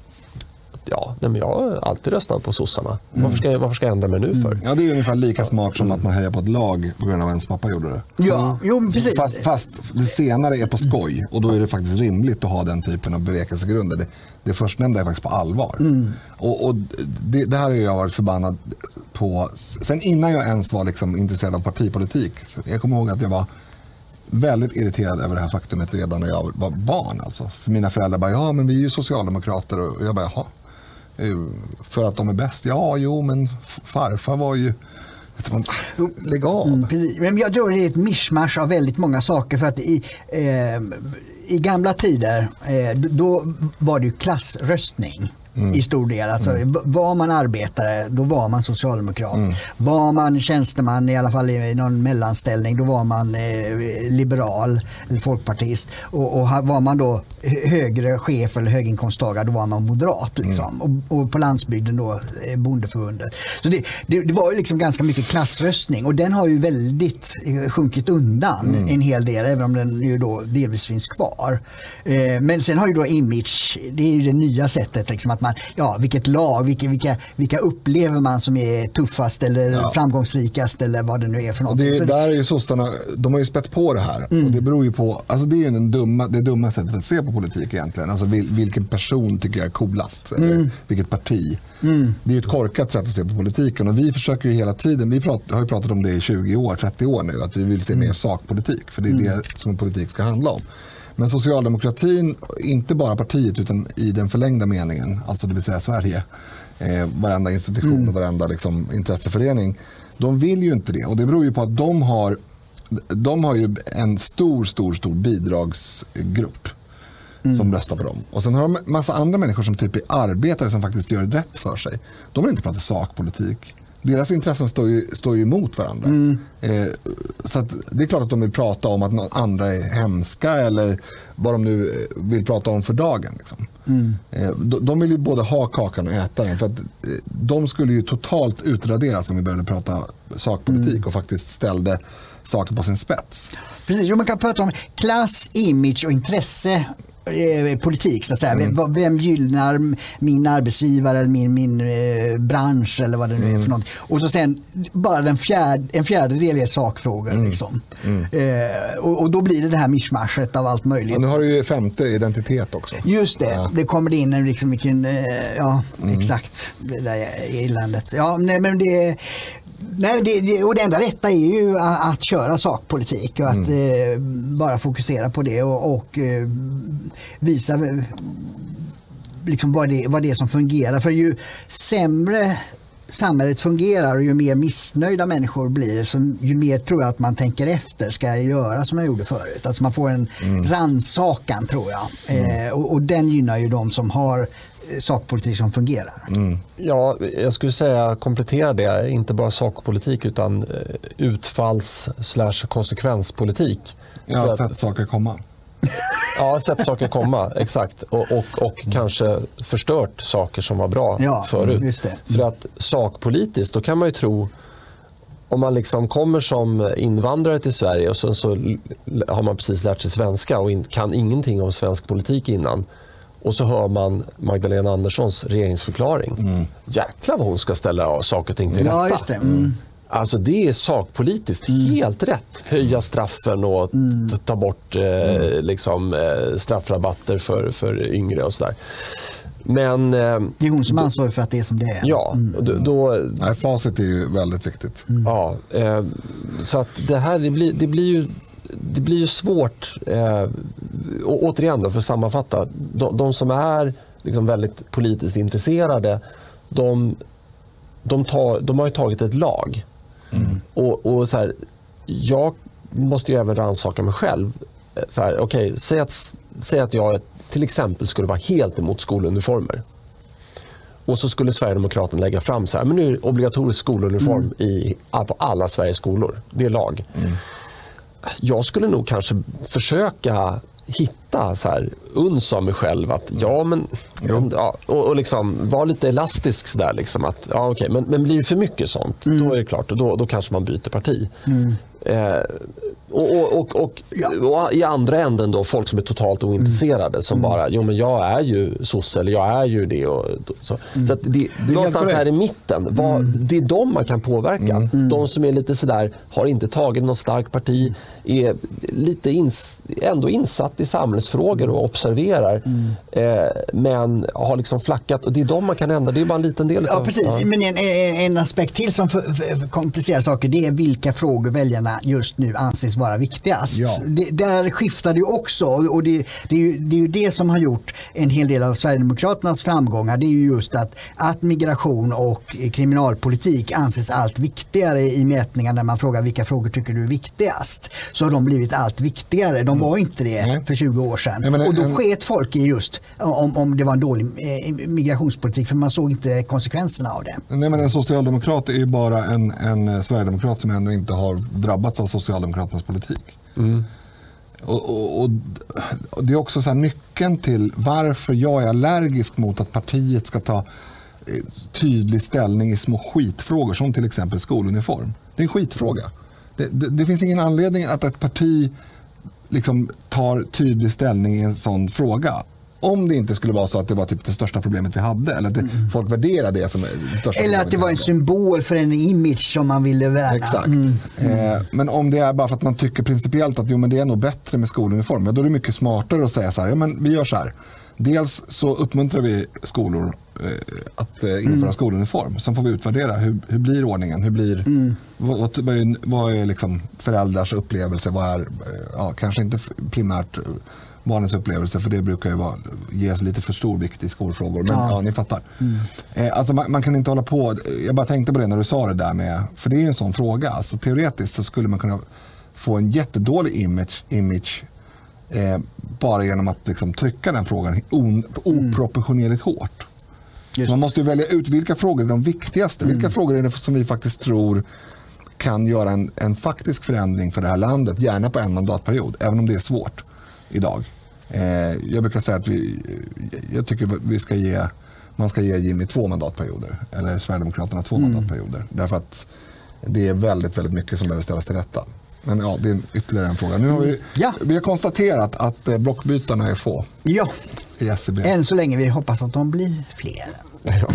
ja, nej, men jag har alltid röstat på sossarna. Varför, ska jag, varför ska jag ändra mig nu för? Ja, det är ungefär lika smart som att man hejar på ett lag på grund av att ens pappa gjorde det. Ja, jo, men precis. Fast, fast det senare är på skoj och då är det faktiskt rimligt att ha den typen av bevekelsegrunder. Det, det förstnämnda är faktiskt på allvar. Och, och det, det här har jag varit förbannad på sen innan jag ens var liksom intresserad av partipolitik. Jag kommer ihåg att jag var väldigt irriterad över det här faktumet redan när jag var barn. Alltså. För mina föräldrar bara, ja men vi är ju socialdemokrater och jag bara, jaha. För att de är bäst? Ja, jo men farfar var ju... Man, lägg av. Mm. Men jag tror det är ett mischmasch av väldigt många saker. För att i, eh, i gamla tider eh, då var det ju klassröstning. I stor del. Alltså, b- Var man arbetare, då var man socialdemokrat. Var man tjänsteman, i alla fall i någon mellanställning, då var man eh, liberal eller folkpartist. Och, och var man då hö- högre chef eller höginkomsttagare, då var man moderat. Liksom. Och, och på landsbygden då eh, bondeförbundet. Så det, det, det var ju liksom ganska mycket klassröstning och den har ju väldigt eh, sjunkit undan en hel del, även om den ju då delvis finns kvar. Eh, men sen har ju då image, det är ju det nya sättet, liksom att man, ja, vilket lag, vilka, vilka, vilka upplever man som är tuffast eller framgångsrikast eller vad det nu är för något. det, där är ju sossarna, de har ju spett på det här. Och det beror ju på, alltså det är ju den dumma, det dumma sättet att se på politik egentligen. Alltså vil, vilken person tycker jag är coolast? Eller vilket parti? Det är ett korkat sätt att se på politiken. Och vi försöker ju hela tiden, vi prat, har ju pratat om det i 20 år, 30 år nu, att vi vill se mer sakpolitik. För det är det som politik ska handla om. Men socialdemokratin, inte bara partiet utan i den förlängda meningen, alltså det vill säga Sverige, eh, varenda institution och varenda liksom, intresseförening. De vill ju inte det och det beror ju på att de har, de har ju en stor, stor, stor bidragsgrupp som röstar på dem. Och sen har de massa andra människor som typ är arbetare som faktiskt gör rätt för sig. De vill inte prata sakpolitik. Deras intressen står ju, står ju emot varandra. Eh, så det är klart att de vill prata om att någon andra är hemska eller vad de nu eh, vill prata om för dagen. Liksom. Eh, de, de vill ju både ha kakan och äta den. För att, eh, de skulle ju totalt utraderas om vi började prata sakpolitik och faktiskt ställde saker på sin spets. Precis, jo, man kan prata om klass, image och intresse. Eh, Politik, så att säga. Vem- Vem gynnar min arbetsgivare eller min, min eh, bransch eller vad det nu är för något. Och så sen bara den fjärde, en fjärdedel är sakfrågor. Liksom. Eh, och, och då blir det det här mischmaschet av allt möjligt. Och nu har du ju femte identitet också. Just det, Ja. det kommer in en liksom vilken, eh, ja exakt, det där eländet. Ja, nej, men det, nej, det, det, och det enda rätta är ju att, att köra sakpolitik och att eh, bara fokusera på det och, och eh, visa eh, liksom vad, det, vad det är som fungerar. För ju sämre samhället fungerar och ju mer missnöjda människor blir, så ju mer tror jag att man tänker efter, ska jag göra som jag gjorde förut? Alltså man får en rannsakan tror jag. Eh, och, och den gynnar ju de som har sakpolitik som fungerar. Ja, jag skulle säga komplettera det, inte bara sakpolitik utan eh, utfalls slash konsekvenspolitik. Jag har sett saker komma. Ja, sett saker komma, exakt. Och, och, och kanske förstört saker som var bra Ja, förut. just det. För att sakpolitiskt, då kan man ju tro om man liksom kommer som invandrare till Sverige och sen så har man precis lärt sig svenska och in, kan ingenting om svensk politik innan. Och så hör man Magdalena Anderssons regeringsförklaring. Jäklar vad hon ska ställa saker och ting till Ja, rätta. just det. Mm. Alltså det är sakpolitiskt helt rätt. Höja straffen och t- ta bort eh, liksom, eh, straffrabatter för, för yngre och sådär. Men eh, Det är hon som är ansvarig för att det är som det är. ja, då, då, Nej, facit är ju väldigt viktigt. ja eh, så att det här det blir, det blir ju det blir ju svårt, eh, och återigen då, för att sammanfatta, de, de som är liksom väldigt politiskt intresserade, de, de, tar, de har ju tagit ett lag. Och, och så här, jag måste ju även rannsaka mig själv. Eh, Så här, okay, säg, att, säg att jag till exempel skulle vara helt emot skoluniformer. Och så skulle Sverigedemokraterna lägga fram så här, men nu är det obligatorisk skoluniform i, på alla Sveriges skolor. Det är lag. Jag skulle nog kanske försöka hitta så här, uns av mig själv. att ja men, ja, och, och liksom vara lite elastisk. Så där, liksom, att, ja, okay, men, men blir det för mycket sånt, då är det klart. Då, då kanske man byter parti. Eh, och, och, och, och, i andra änden då folk som är totalt ointresserade som bara, jo men jag är ju sosse eller jag är ju det. Och, så så att det, någonstans här i mitten, vad, det är de man kan påverka. De som är lite sådär, har inte tagit något starkt parti, är lite ins, ändå insatt i samhällsfrågor och observerar. Eh, men har liksom flackat och det är de man kan ändra. Det är bara en liten del. Ja, utav- precis. ja. Men en, en aspekt till som för, för, komplicerar saker det är vilka frågor väljarna just nu anses vara viktigast. Ja. Det, där skiftar det också och det, det, är ju, det är ju det som har gjort en hel del av Sverigedemokraternas framgångar. Det är ju just att, att migration och kriminalpolitik anses allt viktigare i mätningar när man frågar vilka frågor tycker du är viktigast. Så har de blivit allt viktigare. De var inte det Nej. för 20 år sedan. Menar, och då en- sket folk i just om, om det var en dålig eh, migrationspolitik för man såg inte konsekvenserna av det. Nej, men en socialdemokrat är ju bara en, en sverigedemokrat som ännu inte har drabbats av Socialdemokraternas politik. Och, och, och, och Det är också så här nyckeln till varför jag är allergisk mot att partiet ska ta eh, tydlig ställning i små skitfrågor som till exempel skoluniform. Det är en skitfråga. Det, det, det finns ingen anledning att ett parti liksom tar tydlig ställning i en sån fråga. Om det inte skulle vara så att det var typ det största problemet vi hade eller att det, folk värderar det som det största Eller att det var en symbol för en image som man ville värna. Exakt. Mm. Eh, men om det är bara för att man tycker principiellt att jo, men det är nog bättre med skoluniform, ja, då är det mycket smartare att säga så här, ja, men vi gör så här. Dels så uppmuntrar vi skolor eh, att eh, införa Mm. skoluniform. Sen får vi utvärdera hur, hur blir ordningen, hur blir, Mm. vad, vad, är, vad är liksom föräldrars upplevelse, vad är, eh, ja, kanske inte primärt barnens upplevelse för det brukar ju vara, ges lite för stor vikt i skolfrågor. Men ja, Ja. ni fattar. Eh, alltså man, man kan inte hålla på, jag bara tänkte på det när du sa det där med, för det är ju en sån fråga. Alltså, teoretiskt så skulle man kunna få en jättedålig image, image eh, bara genom att liksom, trycka den frågan on, oproportionerligt hårt. Just man måste ju välja ut vilka frågor är de viktigaste. Vilka frågor är det som vi faktiskt tror kan göra en, en faktisk förändring för det här landet, gärna på en mandatperiod, även om det är svårt idag. Eh, jag brukar säga att vi, jag tycker vi ska ge, man ska ge Jimmy två mandatperioder, eller Sverigedemokraterna två mandatperioder. Därför att det är väldigt, väldigt mycket som behöver ställas till rätta. Men ja, det är en- ytterligare en fråga. Nu har vi, Ja. vi har konstaterat att eh, blockbytarna är få Ja, i SCB. än så länge. Vi hoppas att de blir fler.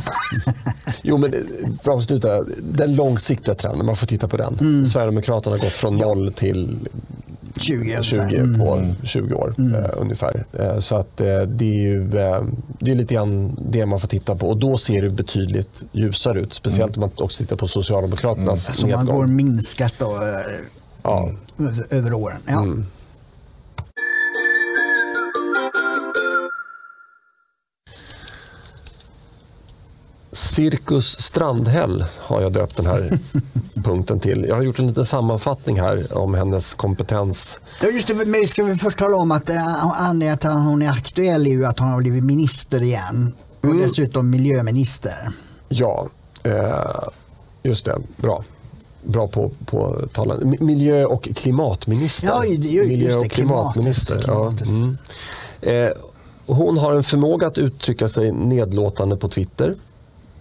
Jo, men eh, för att avsluta, den långsiktiga trenden, man får titta på den. Mm. Sverigedemokraterna har gått från 0 till 20 20 ungefär. på 20 år eh, ungefär. Eh, så att eh, det är ju eh, det är lite grann det man får titta på och då ser det betydligt ljusare ut. Speciellt om man också tittar på Socialdemokraternas Som man nedgång. går minskat då, eh, Ja. över- över åren. Ja. Cirkus Strandhäll har jag döpt den här punkten till. Jag har gjort en liten sammanfattning här om hennes kompetens. Ja, just det, men ska vi först tala om att eh, anledningen till att hon är aktuell är ju att hon har blivit minister igen. Och Mm. dessutom miljöminister. Ja, eh, just det. Bra. Bra på, på tala. Mi- Miljö och klimatminister. Ja, Miljö och klimatminister. klimatet, Ja, mm. eh, hon har en förmåga att uttrycka sig nedlåtande på Twitter.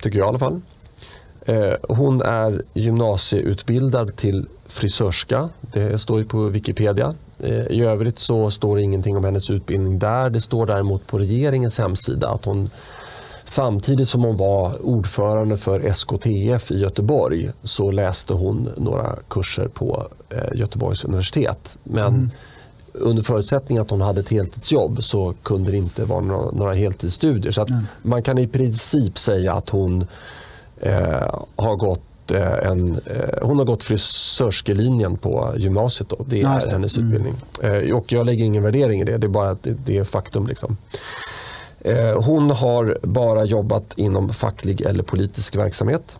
Tycker jag i alla fall. Eh, hon är gymnasieutbildad till frisörska. Det står ju på Wikipedia. Eh, I övrigt så står det ingenting om hennes utbildning där. Det står däremot på regeringens hemsida att hon Samtidigt som hon var ordförande för SKTF i Göteborg så läste hon några kurser på eh, Göteborgs universitet. Men mm under förutsättning att hon hade ett heltidsjobb så kunde det inte vara några, några heltidsstudier. Så man kan i princip säga att hon eh, har gått eh, en, eh, hon har gått frisörskelinjen på gymnasiet. Då. Det är hennes utbildning. Eh, och jag lägger ingen värdering i det, det är bara att det, det är faktum. Liksom. Hon har bara jobbat inom facklig eller politisk verksamhet.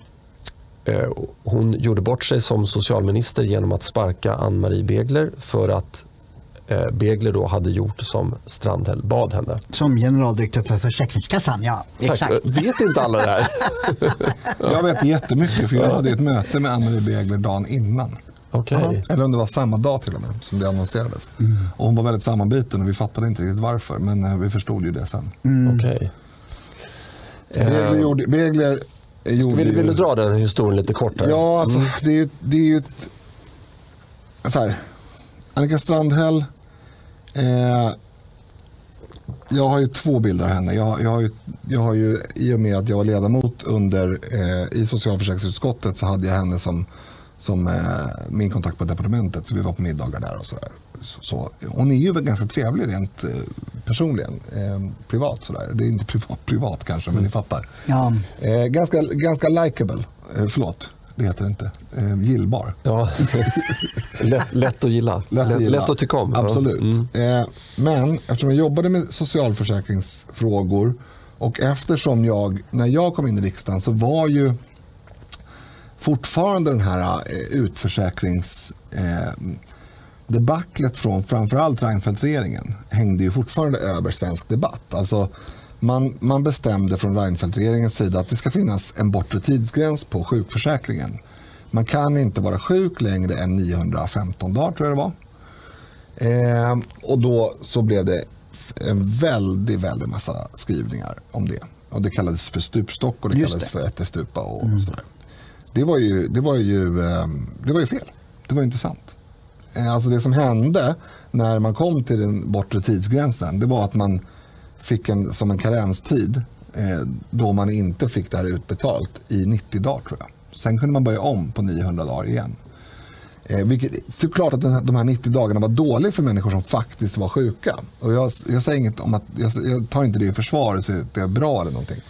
Hon gjorde bort sig som socialminister genom att sparka Ann-Marie Begler för att Begler då hade gjort som Strandhäll bad henne. Som generaldirektör för Försäkringskassan, ja. Tack. Exakt. Vet inte alla det här? Jag vet jättemycket för jag hade ett möte med Ann-Marie Begler dagen innan. Okej. Eller om det var samma dag till och med som det annonserades. Och hon var väldigt sammanbiten och vi fattade inte riktigt varför. Men eh, vi förstod ju det sen. Okej. Begler gjorde, Begler gjorde Vill, ju... vill du dra den historien lite kort? Här? Ja, alltså det är ju, det är ju ett... Så här, Annika Strandhäll. Eh, jag har ju två bilder av henne. Jag, jag, har ju, jag har ju, I och med att jag var ledamot under, eh, i socialförsäkringsutskottet så hade jag henne som, som eh, min kontakt på departementet. Så vi var på middagar där och sådär. Så, så, hon är ju ganska trevlig rent eh, personligen. Eh, privat sådär. Det är inte privat, privat kanske, men ni fattar. Ja. Eh, ganska ganska likable. Eh, förlåt, det heter det inte. Eh, gillbar. Ja. lätt, lätt att gilla. Lätt att, gilla. lätt att tycka om. Absolut. Mm. Eh, men eftersom jag jobbade med socialförsäkringsfrågor och eftersom jag, när jag kom in i riksdagen så var ju fortfarande den här eh, utförsäkrings eh, debaclet från framförallt Reinfeldt-regeringen hängde ju fortfarande över svensk debatt. Alltså, man, man bestämde från Reinfeldt-regeringens sida att det ska finnas en bortre tidsgräns på sjukförsäkringen. Man kan inte vara sjuk längre än 915 dagar tror jag det var. Eh, och då så blev det en väldigt, väldigt massa skrivningar om det. Och det kallades för stupstock och det Just kallades det. för ättestupa och sådär. Det var ju, det var ju, eh, det var ju fel. Det var ju inte sant. Alltså det som hände när man kom till den bortre tidsgränsen det var att man fick en, som en karenstid eh, då man inte fick det här utbetalt i 90 dagar tror jag. Sen kunde man börja om på 900 dagar igen. Eh, vilket, såklart att här, de här 90 dagarna var dåliga för människor som faktiskt var sjuka. Och jag, jag säger inget om att, jag, jag tar inte det i försvar och säger att det är bra eller någonting.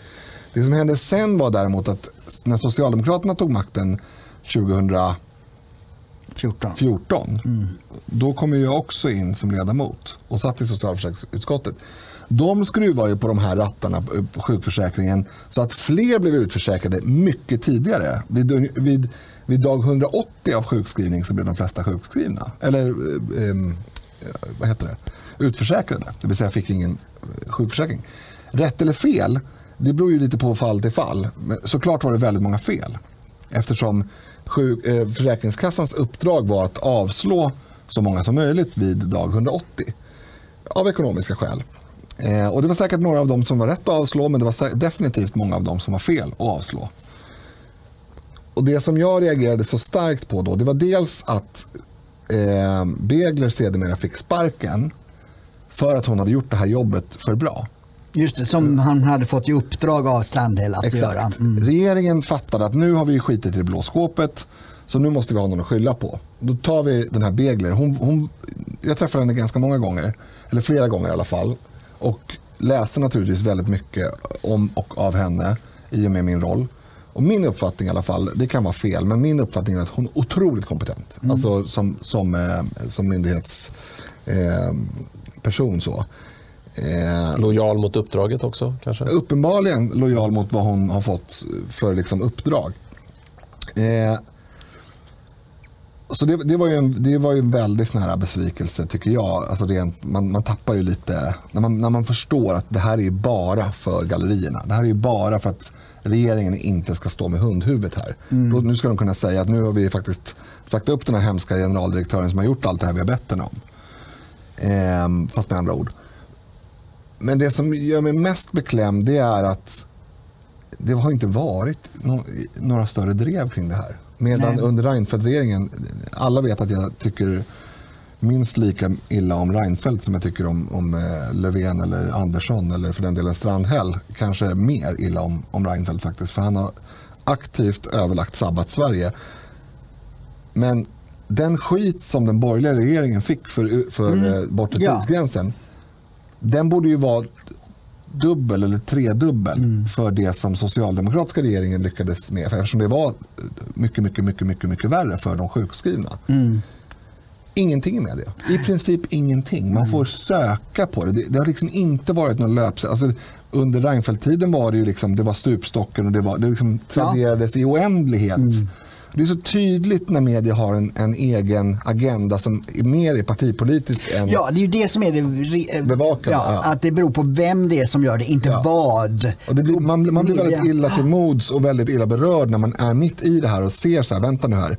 Det som hände sen var däremot att när Socialdemokraterna tog makten 2014 14. 14, då kom jag också in som ledamot och satt i socialförsäkringsutskottet. De skruvar ju på de här rattarna eh, på sjukförsäkringen så att fler blev utförsäkrade mycket tidigare. Vid, vid, vid dag 180 av sjukskrivning så blev de flesta sjukskrivna. Eller eh, eh, vad heter det? utförsäkrade. Det vill säga fick ingen eh, sjukförsäkring. Rätt eller fel, det beror ju lite på fall till fall. Men såklart var det väldigt många fel. Eftersom sjuk, eh, Försäkringskassans uppdrag var att avslå så många som möjligt vid dag 180. Av ekonomiska skäl. Eh, och Det var säkert några av dem som var rätt att avslå men det var definitivt många av dem som var fel att avslå. Och Det som jag reagerade så starkt på då det var dels att eh, Begler sedermera fick sparken för att hon hade gjort det här jobbet för bra. Just det, som han hade fått i uppdrag av Strandhäll att Exakt. göra. Mm. Regeringen fattade att nu har vi skitit i det blå skåpet så nu måste vi ha någon att skylla på. Då tar vi den här Begler. Hon, hon, jag träffade henne ganska många gånger, eller flera gånger i alla fall. Och läste naturligtvis väldigt mycket om och av henne i och med min roll. Och min uppfattning i alla fall, det kan vara fel, men min uppfattning är att hon är otroligt kompetent. Mm. Alltså som, som, eh, som myndighetsperson. Eh, så. Eh, lojal mot uppdraget också kanske? Uppenbarligen lojal mot vad hon har fått för liksom, uppdrag. Eh, så det, det, var ju en, det var ju en väldigt sån här besvikelse tycker jag. Alltså rent, man, man tappar ju lite, när man, när man förstår att det här är bara för gallerierna. Det här är ju bara för att regeringen inte ska stå med hundhuvudet här. Mm. Då, nu ska de kunna säga att nu har vi faktiskt sagt upp den här hemska generaldirektören som har gjort allt det här vi har bett henne om. Eh, fast med andra ord. Men det som gör mig mest beklämd det är att det har inte varit no några större drev kring det här. Medan Nej. under Reinfeldt-regeringen, alla vet att jag tycker minst lika illa om Reinfeldt som jag tycker om, om eh, Löfven eller Andersson eller för den delen Strandhäll. Kanske mer illa om, om Reinfeldt faktiskt. För han har aktivt överlagt sabbat Sverige. Men den skit som den borgerliga regeringen fick för, för mm. Eh, bortre ja. tidsgränsen den borde ju vara dubbel eller tredubbel mm. för det som socialdemokratiska regeringen lyckades med. Eftersom det var mycket, mycket, mycket, mycket, mycket värre för de sjukskrivna. Mm. Ingenting med det. I princip ingenting. Man får söka på det. Det, det har liksom inte varit någon löpsedel. Alltså, under Reinfeldt-tiden var det ju liksom, det var stupstocken och det, var, det liksom traderades ja. i oändlighet. Mm. Det är så tydligt när media har en, en egen agenda som är mer är partipolitisk än Ja, det är ju det som är det bevakande. Ja, ja. Att det beror på vem det är som gör det, inte ja. vad. Och blir, man, man blir väldigt illa till mods och väldigt illa berörd när man är mitt i det här och ser så här, vänta nu här.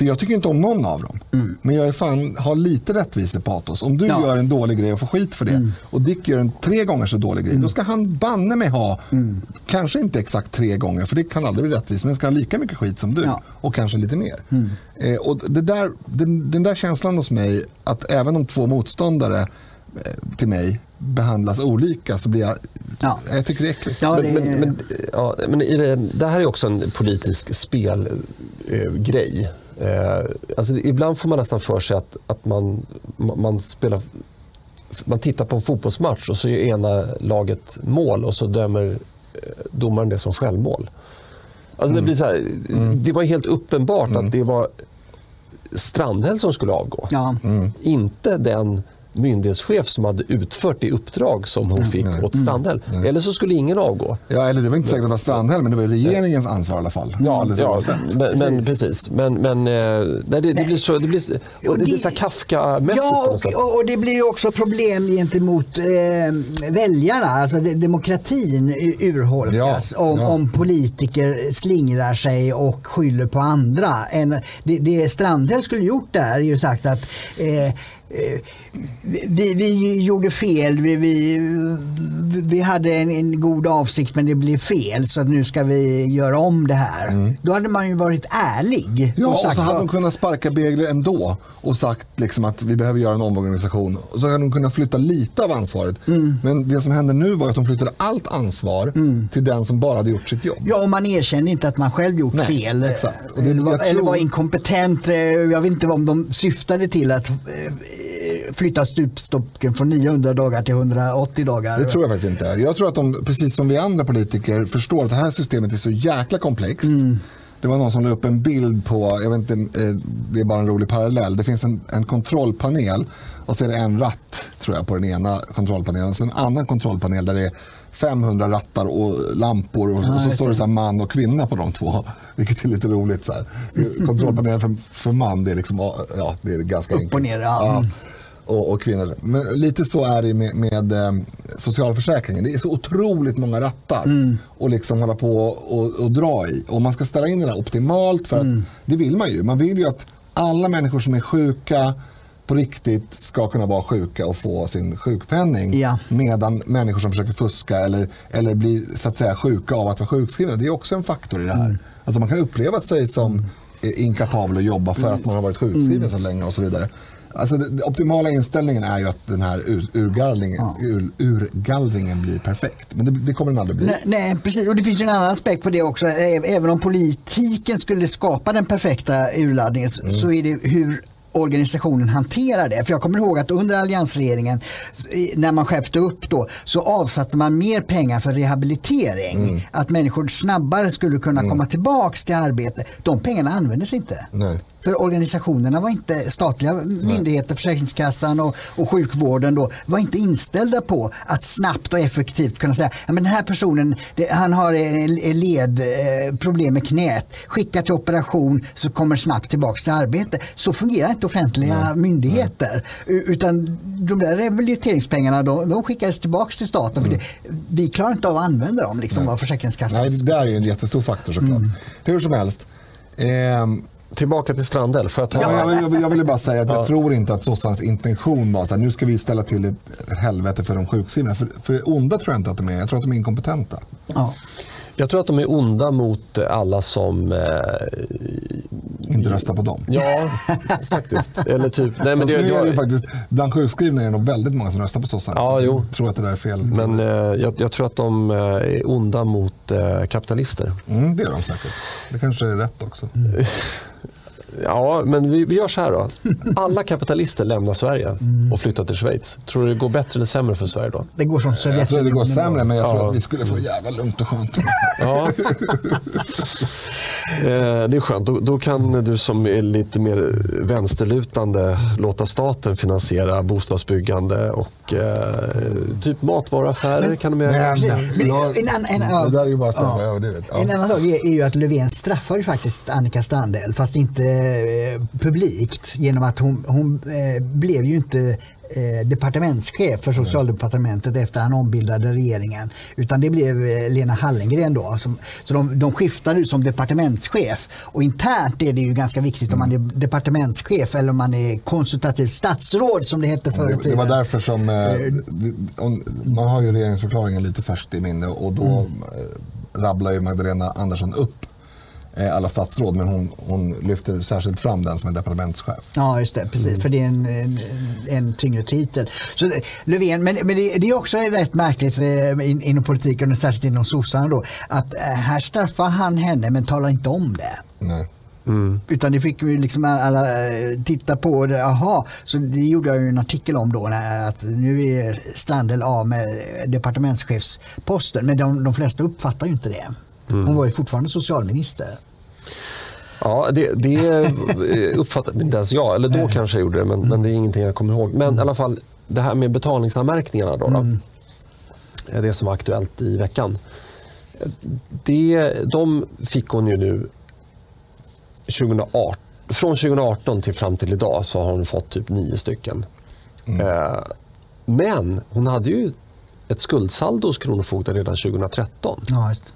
För jag tycker inte om någon av dem. Mm. Men jag är fan, har lite rättvisepatos. Om du ja. gör en dålig grej och får skit för det mm. och Dick gör en tre gånger så dålig grej. Mm. Då ska han banne mig ha, mm. kanske inte exakt tre gånger för det kan aldrig bli rättvist. Men ska ha lika mycket skit som du ja. och kanske lite mer. Mm. Eh, och det där, den, den där känslan hos mig att även om två motståndare eh, till mig behandlas olika så blir jag, ja. jag tycker det är äckligt. Ja, det... Men, men, men, ja, men det, det, här är också en politisk spelgrej. Eh, Eh, alltså, ibland får man nästan för sig att, att man, man, spelar, man tittar på en fotbollsmatch och så gör ena laget mål och så dömer eh, domaren det som självmål. Alltså, mm. det, blir så här, mm. det var helt uppenbart mm. att det var Strandhäll som skulle avgå. Ja. Mm. Inte den myndighetschef som hade utfört det uppdrag som hon fick nej. åt Strandhäll. Mm. Eller så skulle ingen avgå. Ja, eller det var inte säkert att det var Strandhäll, men det var regeringens ansvar i alla fall. Ja, ja men, men, precis. Men, men eh, nej, det, det, blir så, det blir, och det, det blir så Kafka-mässigt. Ja, och, och, det blir också problem gentemot eh, väljarna. Alltså demokratin urholkas ja, om, ja. om politiker slingrar sig och skyller på andra. En, det, det Strandhäll skulle gjort där är ju sagt att Eh, vi, vi gjorde fel, vi, vi, vi hade en, en, god avsikt men det blev fel så att nu ska vi göra om det här. Mm. Då hade man ju varit ärlig. Ja, och, sagt, och så hade de kunnat sparka Begler ändå och sagt liksom att vi behöver göra en omorganisation. Och så hade de kunnat flytta lite av ansvaret. Mm. Men det som hände nu var att de flyttade allt ansvar mm. till den som bara hade gjort sitt jobb. Ja, och man erkände inte att man själv gjort Nej, fel. Exakt. Det, eller, var, tror... eller var inkompetent. Eh, jag vet inte om de syftade till att eh, flytta stupstocken från 900 dagar till 180 dagar? Det tror jag faktiskt inte. Jag tror att de, precis som vi andra politiker, förstår att det här systemet är så jäkla komplext. Mm. Det var någon som la upp en bild på, jag vet inte, eh, det är bara en rolig parallell. Det finns en, en kontrollpanel och så är det en ratt tror jag på den ena kontrollpanelen. Och så en annan kontrollpanel där det är 500 rattar och lampor och, och så står det så man och kvinna på de två. Vilket är lite roligt. Så här. Kontrollpanelen för, för man det är, liksom, ja, det är ganska. Upp och ner, ja. ja och, och, kvinnor. Men lite så är det med, med eh, socialförsäkringen. Det är så otroligt många rattar mm. och liksom hålla på och, och, dra i. Och man ska ställa in det där optimalt för mm. att det vill man ju. Man vill ju att alla människor som är sjuka på riktigt ska kunna vara sjuka och få sin sjukpenning. Ja. Medan människor som försöker fuska eller, eller blir så att säga sjuka av att vara sjukskrivna. Det är också en faktor i det här. Mm. Alltså man kan uppleva sig som inkapabel att jobba för att man har varit sjukskriven mm. så länge och så vidare. Alltså den optimala inställningen är ju att den här ur, urgallringen, ja. ur, urgallringen blir perfekt. Men det, det, kommer den aldrig bli. Nej, nej, precis. Och det finns en annan aspekt på det också. Även om politiken skulle skapa den perfekta urladdningen mm. så är det hur organisationen hanterar det. För jag kommer ihåg att under alliansregeringen när man skärpte upp då så avsatte man mer pengar för rehabilitering. Mm. Att människor snabbare skulle kunna mm. komma tillbaks till arbete. De pengarna användes inte. Nej. För organisationerna var inte, statliga myndigheter, Försäkringskassan och, och sjukvården då, var inte inställda på att snabbt och effektivt kunna säga att den här personen det, han har led, eh, problem med knät, skicka till operation så kommer snabbt tillbaka till arbete. Så fungerar inte offentliga Nej. myndigheter. Nej. Utan de där rehabiliteringspengarna de, de skickades tillbaka till staten. Mm. Det, vi klarar inte av att använda dem, liksom, vad Försäkringskassan. Nej, det är ju en jättestor faktor såklart. Mm. Hur som helst. Eh, Tillbaka till Strandell. För att ja, jag, jag ville bara säga att jag tror inte att sossarnas intention var så här, nu ska vi ställa till ett helvete för de sjukskrivna. För, för onda tror jag inte att de är, jag tror att de är inkompetenta. Ja. Jag tror att de är onda mot alla som... Eh, inte röstar på dem. Ja, faktiskt. Eller typ, nej, men det, nu är det faktiskt, bland sjukskrivna är det nog väldigt många som röstar på sossarna. Ja, jo. Jag tror att det där är fel. Men eh, jag, jag, tror att de eh, är onda mot eh, kapitalister. Mm, det är de säkert. Det kanske är rätt också. Mm. Ja, men vi, vi gör så här då. Alla kapitalister lämnar Sverige mm. och flyttar till Schweiz. Tror du det går bättre eller sämre för Sverige då? Det går som Sovjetunionen. Jag tror det går sämre, men jag tror att vi skulle få jävla lugnt och skönt. Ja. Eh, det är skönt. Då, då, kan du som är lite mer vänsterlutande låta staten finansiera bostadsbyggande och eh, typ matvaruaffärer. kan de göra. En, annan sak är, är ju att Löfven straffar ju faktiskt Annika Strandhäll fast inte eh, publikt genom att hon, hon eh, blev ju inte eh, departementschef för socialdepartementet efter han ombildade regeringen. Utan det blev eh, Lena Hallengren då. Som, så de, de skiftade ut som departementschef. Och internt är det ju ganska viktigt mm. om man är departementschef eller om man är konsultativt statsråd som det hette förr i tiden. Det var därför som, eh, eh man har ju regeringsförklaringen lite färskt i minne och då mm. rabblar ju Magdalena Andersson upp Eh, alla statsråd, men hon, hon lyfter särskilt fram den som är departementschef. Ja, just det. Precis, mm. för det är en, en, en tyngre titel. Så, eh, Löfven, men, men det, det, är också rätt märkligt eh, in, inom politiken, och särskilt inom sossarna då, att här straffar han henne men talar inte om det. Nej. Mm. Utan det fick vi liksom alla titta på. Det. Aha, så det gjorde jag ju en artikel om då. Att nu är Strandel av med departementschefsposten. Men de, de flesta uppfattar ju inte det. Mm. Hon var ju fortfarande socialminister. Ja, det, det uppfattade inte ens jag. Eller då kanske jag gjorde det, men, mm. men det är ingenting jag kommer ihåg. Men mm. i alla fall, det här med betalningsanmärkningarna då. då mm. det som var aktuellt i veckan. Det, de fick hon ju nu 2018. Från 2018 till fram till idag så har hon fått typ nio stycken. Mm. Eh, men hon hade ju ett skuldsaldo hos Kronofogden redan 2013. Ja, just.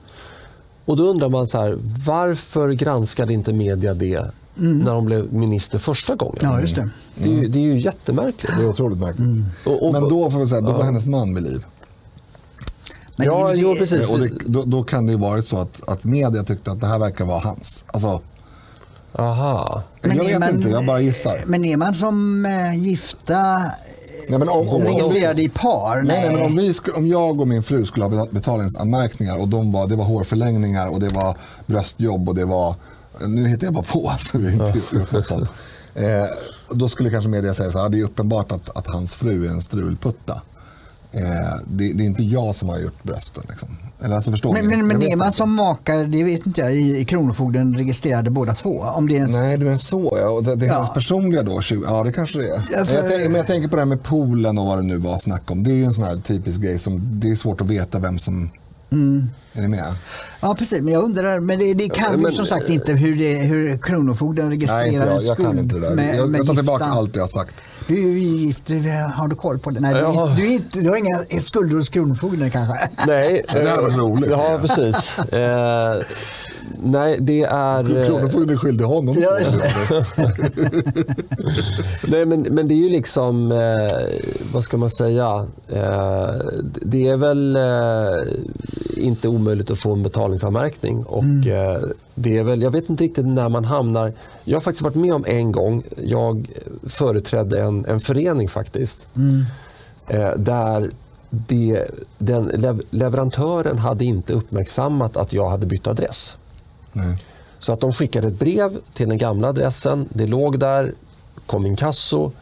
Och då undrar man så här, varför granskade inte media det mm. när hon blev minister första gången? Ja, just det. Det, är ju, det är ju jättemärkligt. Det är otroligt märkligt. Mm. Och, och, Men då, får vi säga, då var hennes man vid liv. Men ja, det, jo, precis. Och det, då, då, kan det ju varit så att, att media tyckte att det här verkar vara hans. Alltså, Aha. Jag vet man, inte, jag bara gissar. Men är man som äh, gifta Nej, men om, om, registrerade i par? Nej, nej. men om, vi, om jag och min fru skulle ha betalningsanmärkningar och de var, det var hårförlängningar och det var bröstjobb och det var, nu hittar jag bara på alltså, det är inte eh, Då skulle kanske media säga så här, det är uppenbart att, att hans fru är en strulputta. Eh, det, det, är inte jag som har gjort brösten. Liksom. Eller alltså förstår Men, men, men är man som makar, det vet inte jag, i, i Kronofogden registrerade båda två? Om det är en, Nej, du är så ja. Och det, det är Ja. hans personliga då? 20, ja, det kanske det är. Ja, för- jag tänker, men jag tänker på det här med poolen och vad det nu var snack om. Det är ju en sån här typisk grej som det är svårt att veta vem som Mm. är ni med. Ja precis, men jag undrar, men det, det kan Men- ju som sagt inte hur, det, hur Kronofogden Nej, registrerar inte jag, en jag skuld kan inte det där. med, jag, jag tar tillbaka gifta. allt jag har sagt. Du är ju gift, du, har du koll på det? Nej, du, Ja. är- du, är inte, du har inga skulder hos Kronofogden kanske? Nej, Det där var eh, roligt. Ja, precis. Eh, nej, det är... Skulle Kronofogden skyldig honom? Ja. Nej, men, men det är ju liksom, eh, vad ska man säga, eh, det är väl eh, inte omöjligt att få en betalningsanmärkning. Och, eh, det är väl, jag vet inte riktigt när man hamnar, jag har faktiskt varit med om en gång, jag företrädde en, en förening faktiskt, eh, där det, den lev, leverantören hade inte uppmärksammat att jag hade bytt adress. Nej. Så att de skickade ett brev till den gamla adressen. Det låg där, kom inkasso,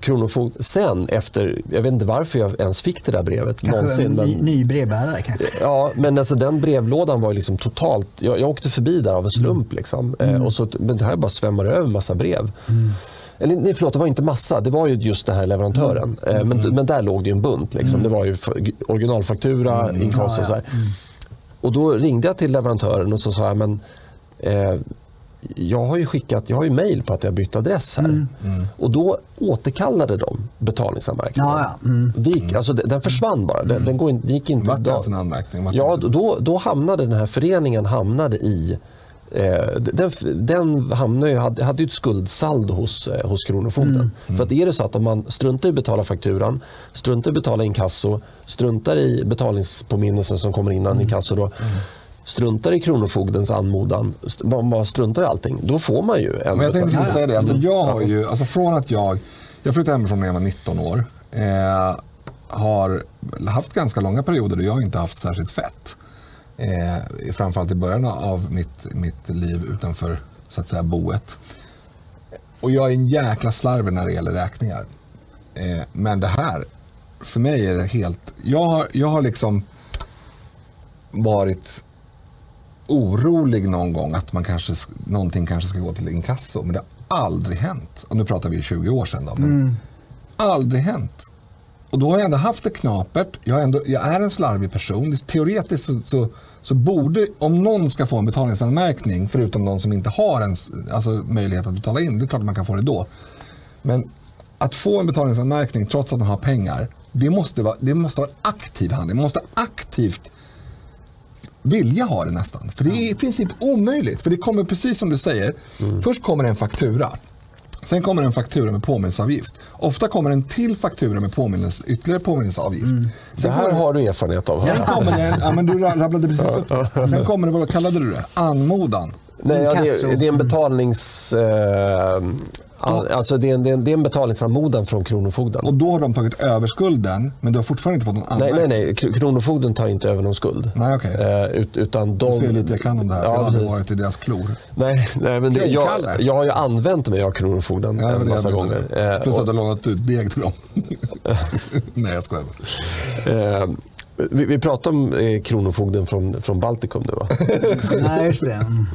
kronofogd. Sen efter, jag vet inte varför jag ens fick det där brevet Kanske någonsin. en Men, ny, ny brevbärare kanske? ja, men alltså den brevlådan var liksom totalt, jag, jag åkte förbi där av en slump. Liksom. Eh, och så, men det här bara svämmade över massa brev. Eller nej, förlåt, det var inte massa. Det var ju just den här leverantören. Eh, men, men där låg det en bunt. Liksom. Det var ju originalfaktura, inkasso och så här. Och då ringde jag till leverantören och så sa jag, men eh, jag har ju skickat, jag har ju mail på att jag bytt adress här. Och då återkallade de betalningsanmärkningen. Ja, ja. Mm. Gick, alltså, den den försvann bara. Den, den går in, det gick inte. Vart ens en anmärkning? Vart Ja, då, då hamnade den här föreningen hamnade i den, den hamnade ju, hade, hade ju ett skuldsaldo hos, eh, hos Kronofogden. För att är det så att om man struntar i att betala fakturan, struntar i att betala inkasso, struntar i betalningspåminnelsen som kommer innan inkasso då, struntar i Kronofogdens anmodan, man bara struntar i allting, då får man ju en Men jag tänkte precis säga det. Alltså, Mm. jag har ju, alltså från att jag, jag flyttade hemifrån när jag var 19 år. Eh, har haft ganska långa perioder och jag har inte haft särskilt fett. Eh, framförallt i början av mitt, mitt liv utanför så att säga boet. Och jag är en jäkla slarver när det gäller räkningar. Eh, men det här, för mig är det helt... Jag har, jag har liksom varit orolig någon gång att man kanske, någonting kanske ska gå till inkasso. Men det har aldrig hänt. Och nu pratar vi 20 år sedan. Då, men Aldrig hänt. Och då har jag ändå haft det knapert. Jag, ändå, jag är en slarvig person. Teoretiskt så, så, så borde, om någon ska få en betalningsanmärkning, förutom de som inte har en s- alltså, möjlighet att betala in, det är klart att man kan få det då. Men att få en betalningsanmärkning trots att man har pengar, det måste vara, det måste vara en aktiv handling. Man måste aktivt vilja ha det nästan. För det är i princip omöjligt. För det kommer precis som du säger. Först kommer en faktura. Sen kommer en faktura med påminnelseavgift. Ofta kommer en till faktura med påminnelse, ytterligare påminnelseavgift. Det Sen här kommer, har du erfarenhet av. sen kommer det ja men du rabblade precis upp det. Sen kommer det, vad kallade du det? Anmodan. Nej, ja, det, är, det är en betalnings... Eh, alltså det är, en, det, är en, det är en betalningsanmodan från Kronofogden. Och då har de tagit över skulden, men du har fortfarande inte fått någon Nej, anmärkning. nej, nej. K- Kronofogden tar inte över någon skuld. Nej, okej. Eh, ut, utan de... Du ser lite jag kan om det här, för Ja, jag har aldrig varit i deras klor. Nej, nej men det, jag, jag har ju använt mig av Kronofogden Ja, en massa gånger. Eh, Plus att du har lånat ut deg till dem. nej, jag skojar. eh, vi, vi pratar om eh, Kronofogden från, från Baltikum nu va? Nej, just det. Mm.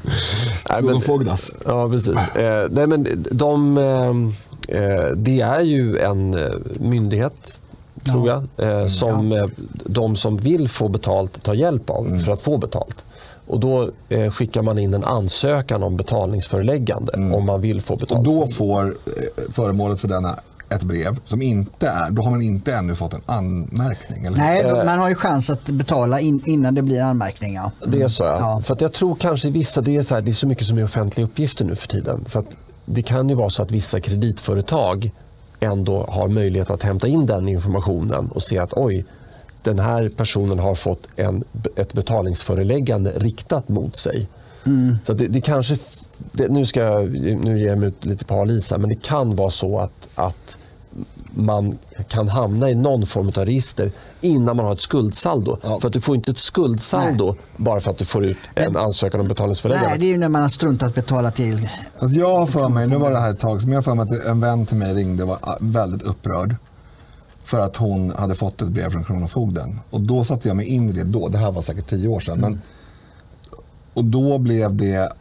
Kronofogdas. Ja, precis. Eh, nej, men de, eh, eh, det är ju en eh, myndighet, tror jag, eh, som eh, de som vill få betalt tar hjälp av för att få betalt. Och Då eh, skickar man in en ansökan om betalningsföreläggande om man vill få betalt. Och då får eh, föremålet för denna ett brev som inte är, då har man inte ännu fått en anmärkning. Eller? Nej, då- man har ju chans att betala in, innan det blir anmärkning. Ja. Det är så ja. Ja. För att jag tror kanske i vissa, det är, så här, det är så mycket som är offentliga uppgifter nu för tiden. Så att det kan ju vara så att vissa kreditföretag ändå har möjlighet att hämta in den informationen och se att oj, den här personen har fått en, ett betalningsföreläggande riktat mot sig. Så att det, det kanske, det, nu, ska jag, nu ger jag mig ut lite på hal is här, men det kan vara så att, att man kan hamna i någon form av register innan man har ett skuldsaldo. Ja. För att du får inte ett skuldsaldo bara för att du får ut en ansökan om betalningsföreläggande. Nej, det är ju när man har struntat betala till. Alltså jag har för mig, nu var det här ett tag, men jag har för mig att en vän till mig ringde och var ah, väldigt upprörd. För att hon hade fått ett brev från Kronofogden. Och då satte jag mig in i det då. Det här var säkert tio år sedan. Mm. Men, och då blev det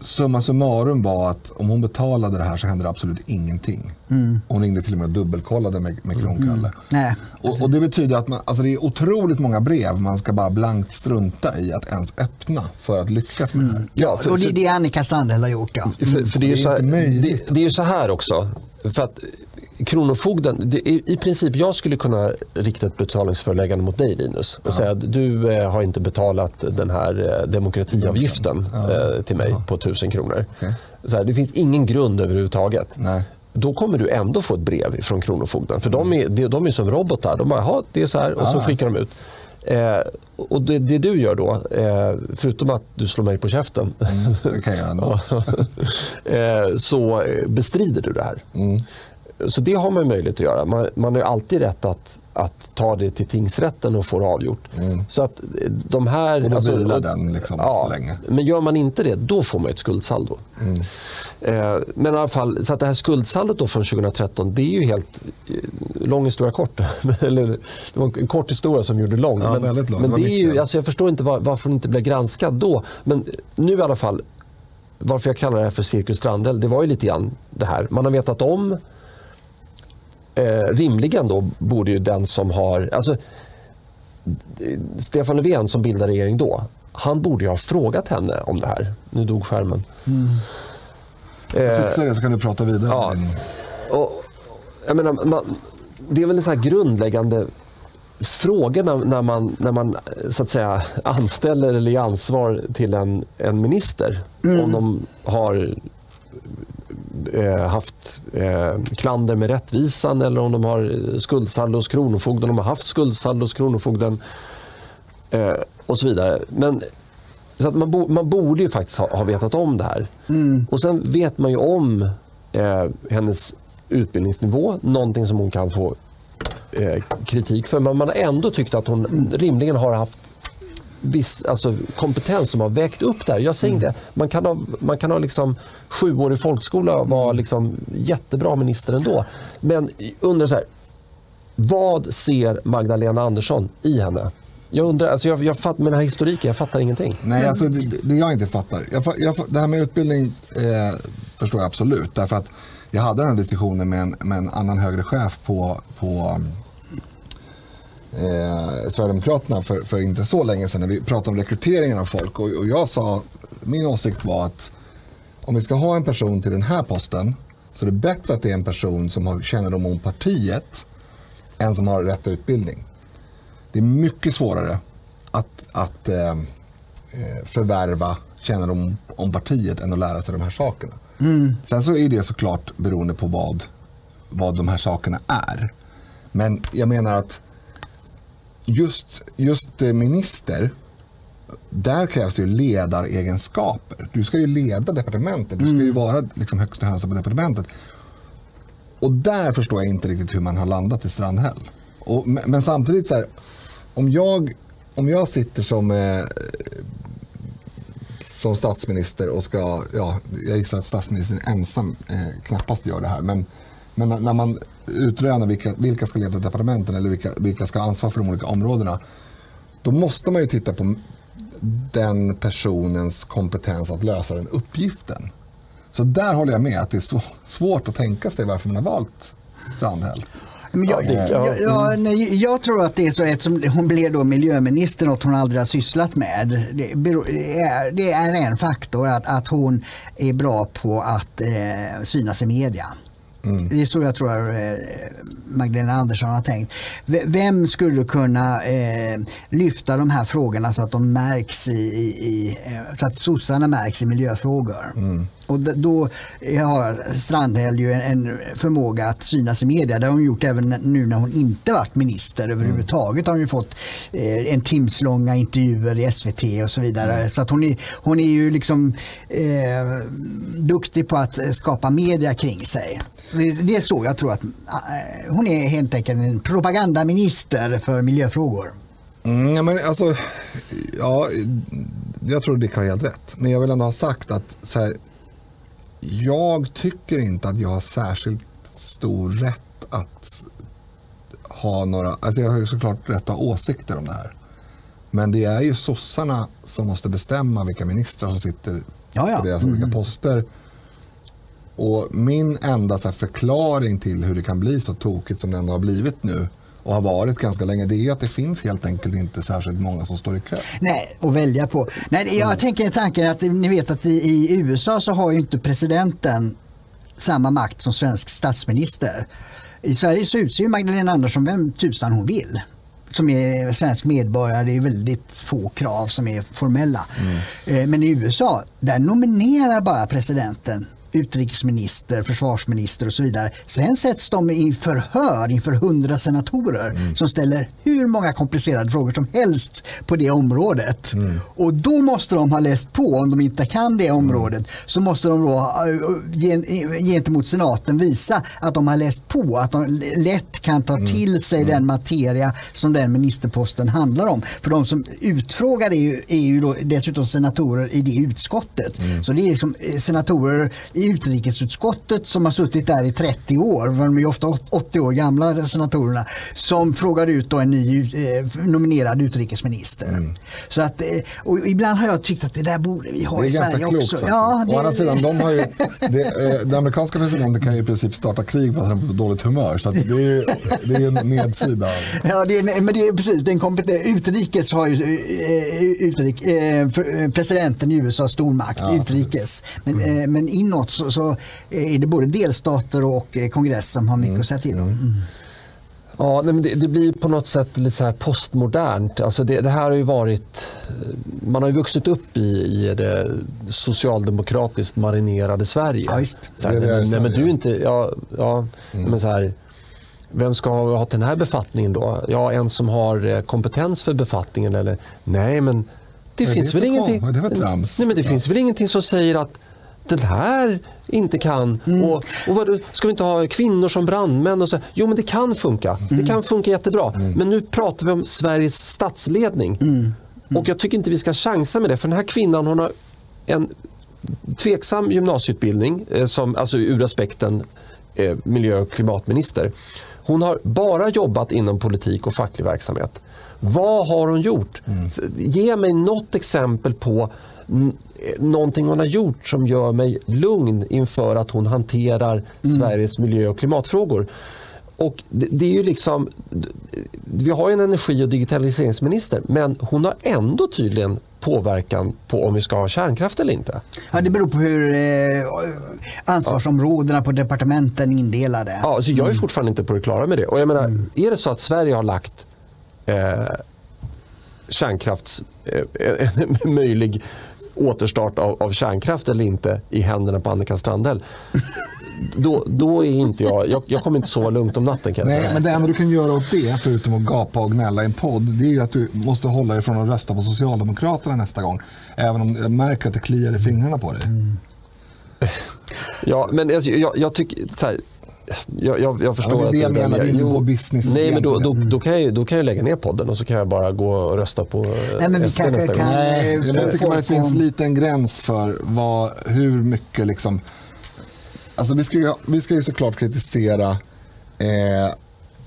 Summa summarum var att om hon betalade det här så hände det absolut ingenting. Mm. Hon ringde till och med och dubbelkollade med, med Kronkalle. Nej. Och, och det betyder att man, alltså det är otroligt många brev man ska bara blankt strunta i att ens öppna för att lyckas med det här. Ja, för, Och det är för, det Annika Strandhäll har gjort. Ja. för, för det är ju Det är så det, det är ju så här också. För att Kronofogden, det är, i princip jag skulle kunna rikta ett betalningsföreläggande mot dig Linus och säga att du eh, har inte betalat den här eh, demokratiavgiften eh, till mig på 1000 kronor. Okej. Så här, det finns ingen grund överhuvudtaget. Nej. Då kommer du ändå få ett brev från Kronofogden. För de är, de- är som robotar. De bara, "Jaha, det är så här och så Ah. skickar de ut. Eh, och det, det du gör då, eh, förutom att du slår mig på käften, ändå. eh, så eh, bestrider du det här. Mm. Så det har man möjlighet att göra. Man, man har alltid rätt att, att ta det till tingsrätten och få det avgjort. Så att eh, de här... Mm. Och då vilar och- den liksom ja, så länge. Men gör man inte det, då får man ett skuldsaldo. Mm. Eh, men i alla fall, så att det här skuldsaldot då från 2013, det är ju helt... eh, Lång historia kort. Eller, det var en kort historia som gjorde lång. Ja, men väldigt lång. men Det är ju, alltså jag förstår inte var, varför hon inte blev granskad då. Men nu i alla fall, varför jag kallar det här för Cirkus Strandhäll, det var ju lite grann det här. Man har vetat om, eh, rimligen då borde ju den som har, alltså Stefan Löfven som bildade regering då, han borde ju ha frågat henne om det här. Nu dog skärmen. Eh, Fixa det så kan du prata vidare. ja. Och, jag menar, man, det är väl en så här grundläggande fråga när, när, man, när man så att säga, anställer eller ger ansvar till en, en minister. Om de har haft eh, klander med rättvisan eller om de har skuldsaldo hos Kronofogden, om de har haft skuldsaldo hos Kronofogden eh, och så vidare. Men så att man, bo, man borde ju faktiskt ha, ha vetat om det här. Och sen vet man ju om eh, hennes utbildningsnivå, någonting som hon kan få eh, kritik för. Men man har ändå tyckt att hon rimligen har haft viss alltså, kompetens som har vägt upp det här. Jag säger inte, man kan ha, man kan ha liksom sjuårig folkskola och vara liksom jättebra minister ändå. Men undrar så här, vad ser Magdalena Andersson i henne? Jag undrar, alltså jag, jag fatt, med den här historiken, jag fattar ingenting. Nej, alltså det, det jag inte fattar. Jag, jag, det här med utbildning eh, förstår jag absolut. Därför att jag hade den här diskussionen med en, med en annan högre chef på, på eh, Sverigedemokraterna för, för inte så länge sedan när vi pratade om rekryteringen av folk. Och, och jag sa, min åsikt var att om vi ska ha en person till den här posten så är det bättre att det är en person som har kännedom om partiet än som har rätt utbildning. Det är mycket svårare att, att eh, eh, förvärva kännedom om partiet än att lära sig de här sakerna. Sen så är det såklart beroende på vad, vad de här sakerna är. Men jag menar att just, just eh, minister, där krävs det ju ledaregenskaper. Du ska ju leda departementet, du ska ju vara liksom högsta hönsen på departementet. Och där förstår jag inte riktigt hur man har landat i Strandhäll. Och, men, samtidigt så här, om jag, om jag sitter som, eh, som statsminister och ska, ja, jag gissar att statsministern ensam eh, knappast gör det här, men, men när man utrönar vilka, vilka ska leda departementen eller vilka, vilka ska ha ansvar för de olika områdena, då måste man ju titta på den personens kompetens att lösa den uppgiften. Så där håller jag med att det är svårt att tänka sig varför man har valt Strandhäll. Men jag, Ja, det- ja, jag, jag, nej, jag tror att det är så eftersom hon blev då miljöminister, något hon aldrig har sysslat med. Det, beror, det, är, det är en faktor att, att hon är bra på att eh, synas i media. Det är så jag tror eh, Magdalena Andersson har tänkt. Vem skulle kunna eh, lyfta de här frågorna så att de märks i, i, eh, så att sossarna märks i miljöfrågor? Och d- då har Strandhäll ju en, förmåga att synas i media. Det har hon gjort även nu när hon inte varit minister överhuvudtaget. Har hon ju fått en timslånga intervjuer i SVT och så vidare. Så att hon är, hon är ju liksom eh, duktig på att skapa media kring sig. Det, är så jag tror att eh, hon är helt enkelt en propagandaminister för miljöfrågor. Mm, men alltså, ja, jag tror Dick har helt rätt. Men jag vill ändå ha sagt att så här, jag tycker inte att jag har särskilt stor rätt att ha några, alltså jag har ju såklart rätt att ha åsikter om det här. Men det är ju sossarna som måste bestämma vilka ministrar som sitter Ja, ja. på deras olika poster. Och min enda så förklaring till hur det kan bli så tokigt som det ändå har blivit nu och har varit ganska länge, det är att det finns helt enkelt inte särskilt många som står i kö. Nej, att välja på. Nej, jag tänker tanken att ni vet att i, i USA så har ju inte presidenten samma makt som svensk statsminister. I Sverige så utser ju Magdalena Andersson vem tusan hon vill som är svensk medborgare, det är väldigt få krav som är formella. Eh, Men i USA, där nominerar bara presidenten utrikesminister, försvarsminister och så vidare. Sen sätts de i förhör inför hundra senatorer som ställer hur många komplicerade frågor som helst på det området. Och då måste de ha läst på, om de inte kan det området, så måste de då eh, gen- gentemot senaten visa att de har läst på, att de lätt kan ta till sig den materia som den ministerposten handlar om. För de som utfrågar är ju, är ju dessutom senatorer i det utskottet. Så det är liksom eh, senatorer i utrikesutskottet som har suttit där i 30 år, de är ofta åt- 80 år gamla senatorerna, som frågar ut en ny eh, nominerad utrikesminister. Så att, eh, och ibland har jag tyckt att det där borde vi ha Det i Sverige klokt också. faktiskt. Ja, Å andra det, sidan, de har ju, det, eh, den amerikanska presidenten kan ju i princip starta krig för att han är på dåligt humör. Så det är ju det är en nedsida. Ja, det är, men det är precis, den utrikes har ju eh, utrik, eh, presidenten i USA stor makt, utrikes. Men, eh, men inåt så, så är det både delstater och eh, kongress som har mycket att säga till om. Mm. Ja, nej, men det, det blir på något sätt lite så här postmodernt. Alltså det, det här har ju varit... Man har ju vuxit upp i, i det socialdemokratiskt marinerade Sverige. Ja. Så här, Det är nej, men du är inte... Ja, ja, men så här, vem ska ha, till den här befattningen då? Ja, en som har eh, kompetens för befattningen eller? Nej, men det finns det väl ingenting... Nej, men det Ja. finns väl ingenting som säger att den här inte kan. Mm. Och, och vad, ska vi inte ha kvinnor som brandmän? Och så? Jo, men det kan funka. Mm. Det kan funka jättebra. Men nu pratar vi om Sveriges statsledning. Mm. Och jag tycker inte vi ska chansa med det. För den här kvinnan hon har en tveksam gymnasieutbildning, eh, som, alltså ur aspekten eh, miljö och klimatminister. Hon har bara jobbat inom politik och facklig verksamhet. Vad har hon gjort? Ge mig något exempel på någonting hon har gjort som gör mig lugn inför att hon hanterar Sveriges miljö och klimatfrågor. Och det, det är ju liksom, vi har en energi och digitaliseringsminister men hon har ändå tydligen påverkan på om vi ska ha kärnkraft eller inte. Ja, det beror på hur eh, ansvarsområdena på departementen är indelade. Ja, så jag är fortfarande inte på det klara med det. Och jag menar, Mm. Är det så att Sverige har lagt eh, kärnkrafts, eh, möjlig återstart av, av kärnkraft eller inte i händerna på Annika Strandhäll. Då, då är inte jag, jag, jag kommer inte sova lugnt om natten kan Nej, men det enda du kan göra åt det, förutom att gapa och gnälla i en podd, det är ju att du måste hålla dig från att rösta på Socialdemokraterna nästa gång. Även om jag märker att det kliar i fingrarna på dig. Ja, men jag, jag, jag tycker så här, jag, jag, jag förstår Ja, det att jag du menar, det är inte vår business Nej, men då, då, då, kan jag, då kan jag lägga ner podden och så kan jag bara gå och rösta på eh, Nej, men vi SD nästa gång. kan- Nej, Eh, jag tycker för- det finns en gräns för vad, hur mycket liksom... Alltså vi ska ju, vi ska ju såklart kritisera eh,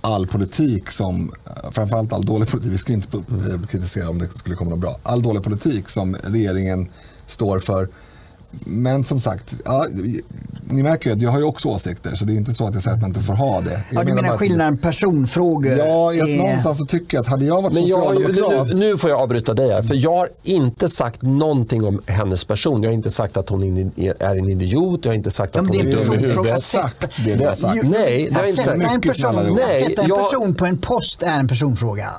all politik som, framförallt all dålig politik, vi ska inte eh, kritisera om det skulle komma något bra, all dålig politik som regeringen står för. Men som sagt, ja, ni märker ju att jag har ju också åsikter så det är inte så att jag säger att man inte får ha det. Jag Ja, du menar att- skillnaden personfrågor? Ja, är- någonstans så tycker jag att hade jag varit Men jag, socialdemokrat nu, nu får jag avbryta dig här, för jag har inte sagt någonting om hennes person. Jag har inte sagt att hon är en idiot, jag har inte sagt att hon är dum i huvudet. exakt det du har sagt. Nej, det har jag inte sagt. en person, att sätta en person på en post är en personfråga.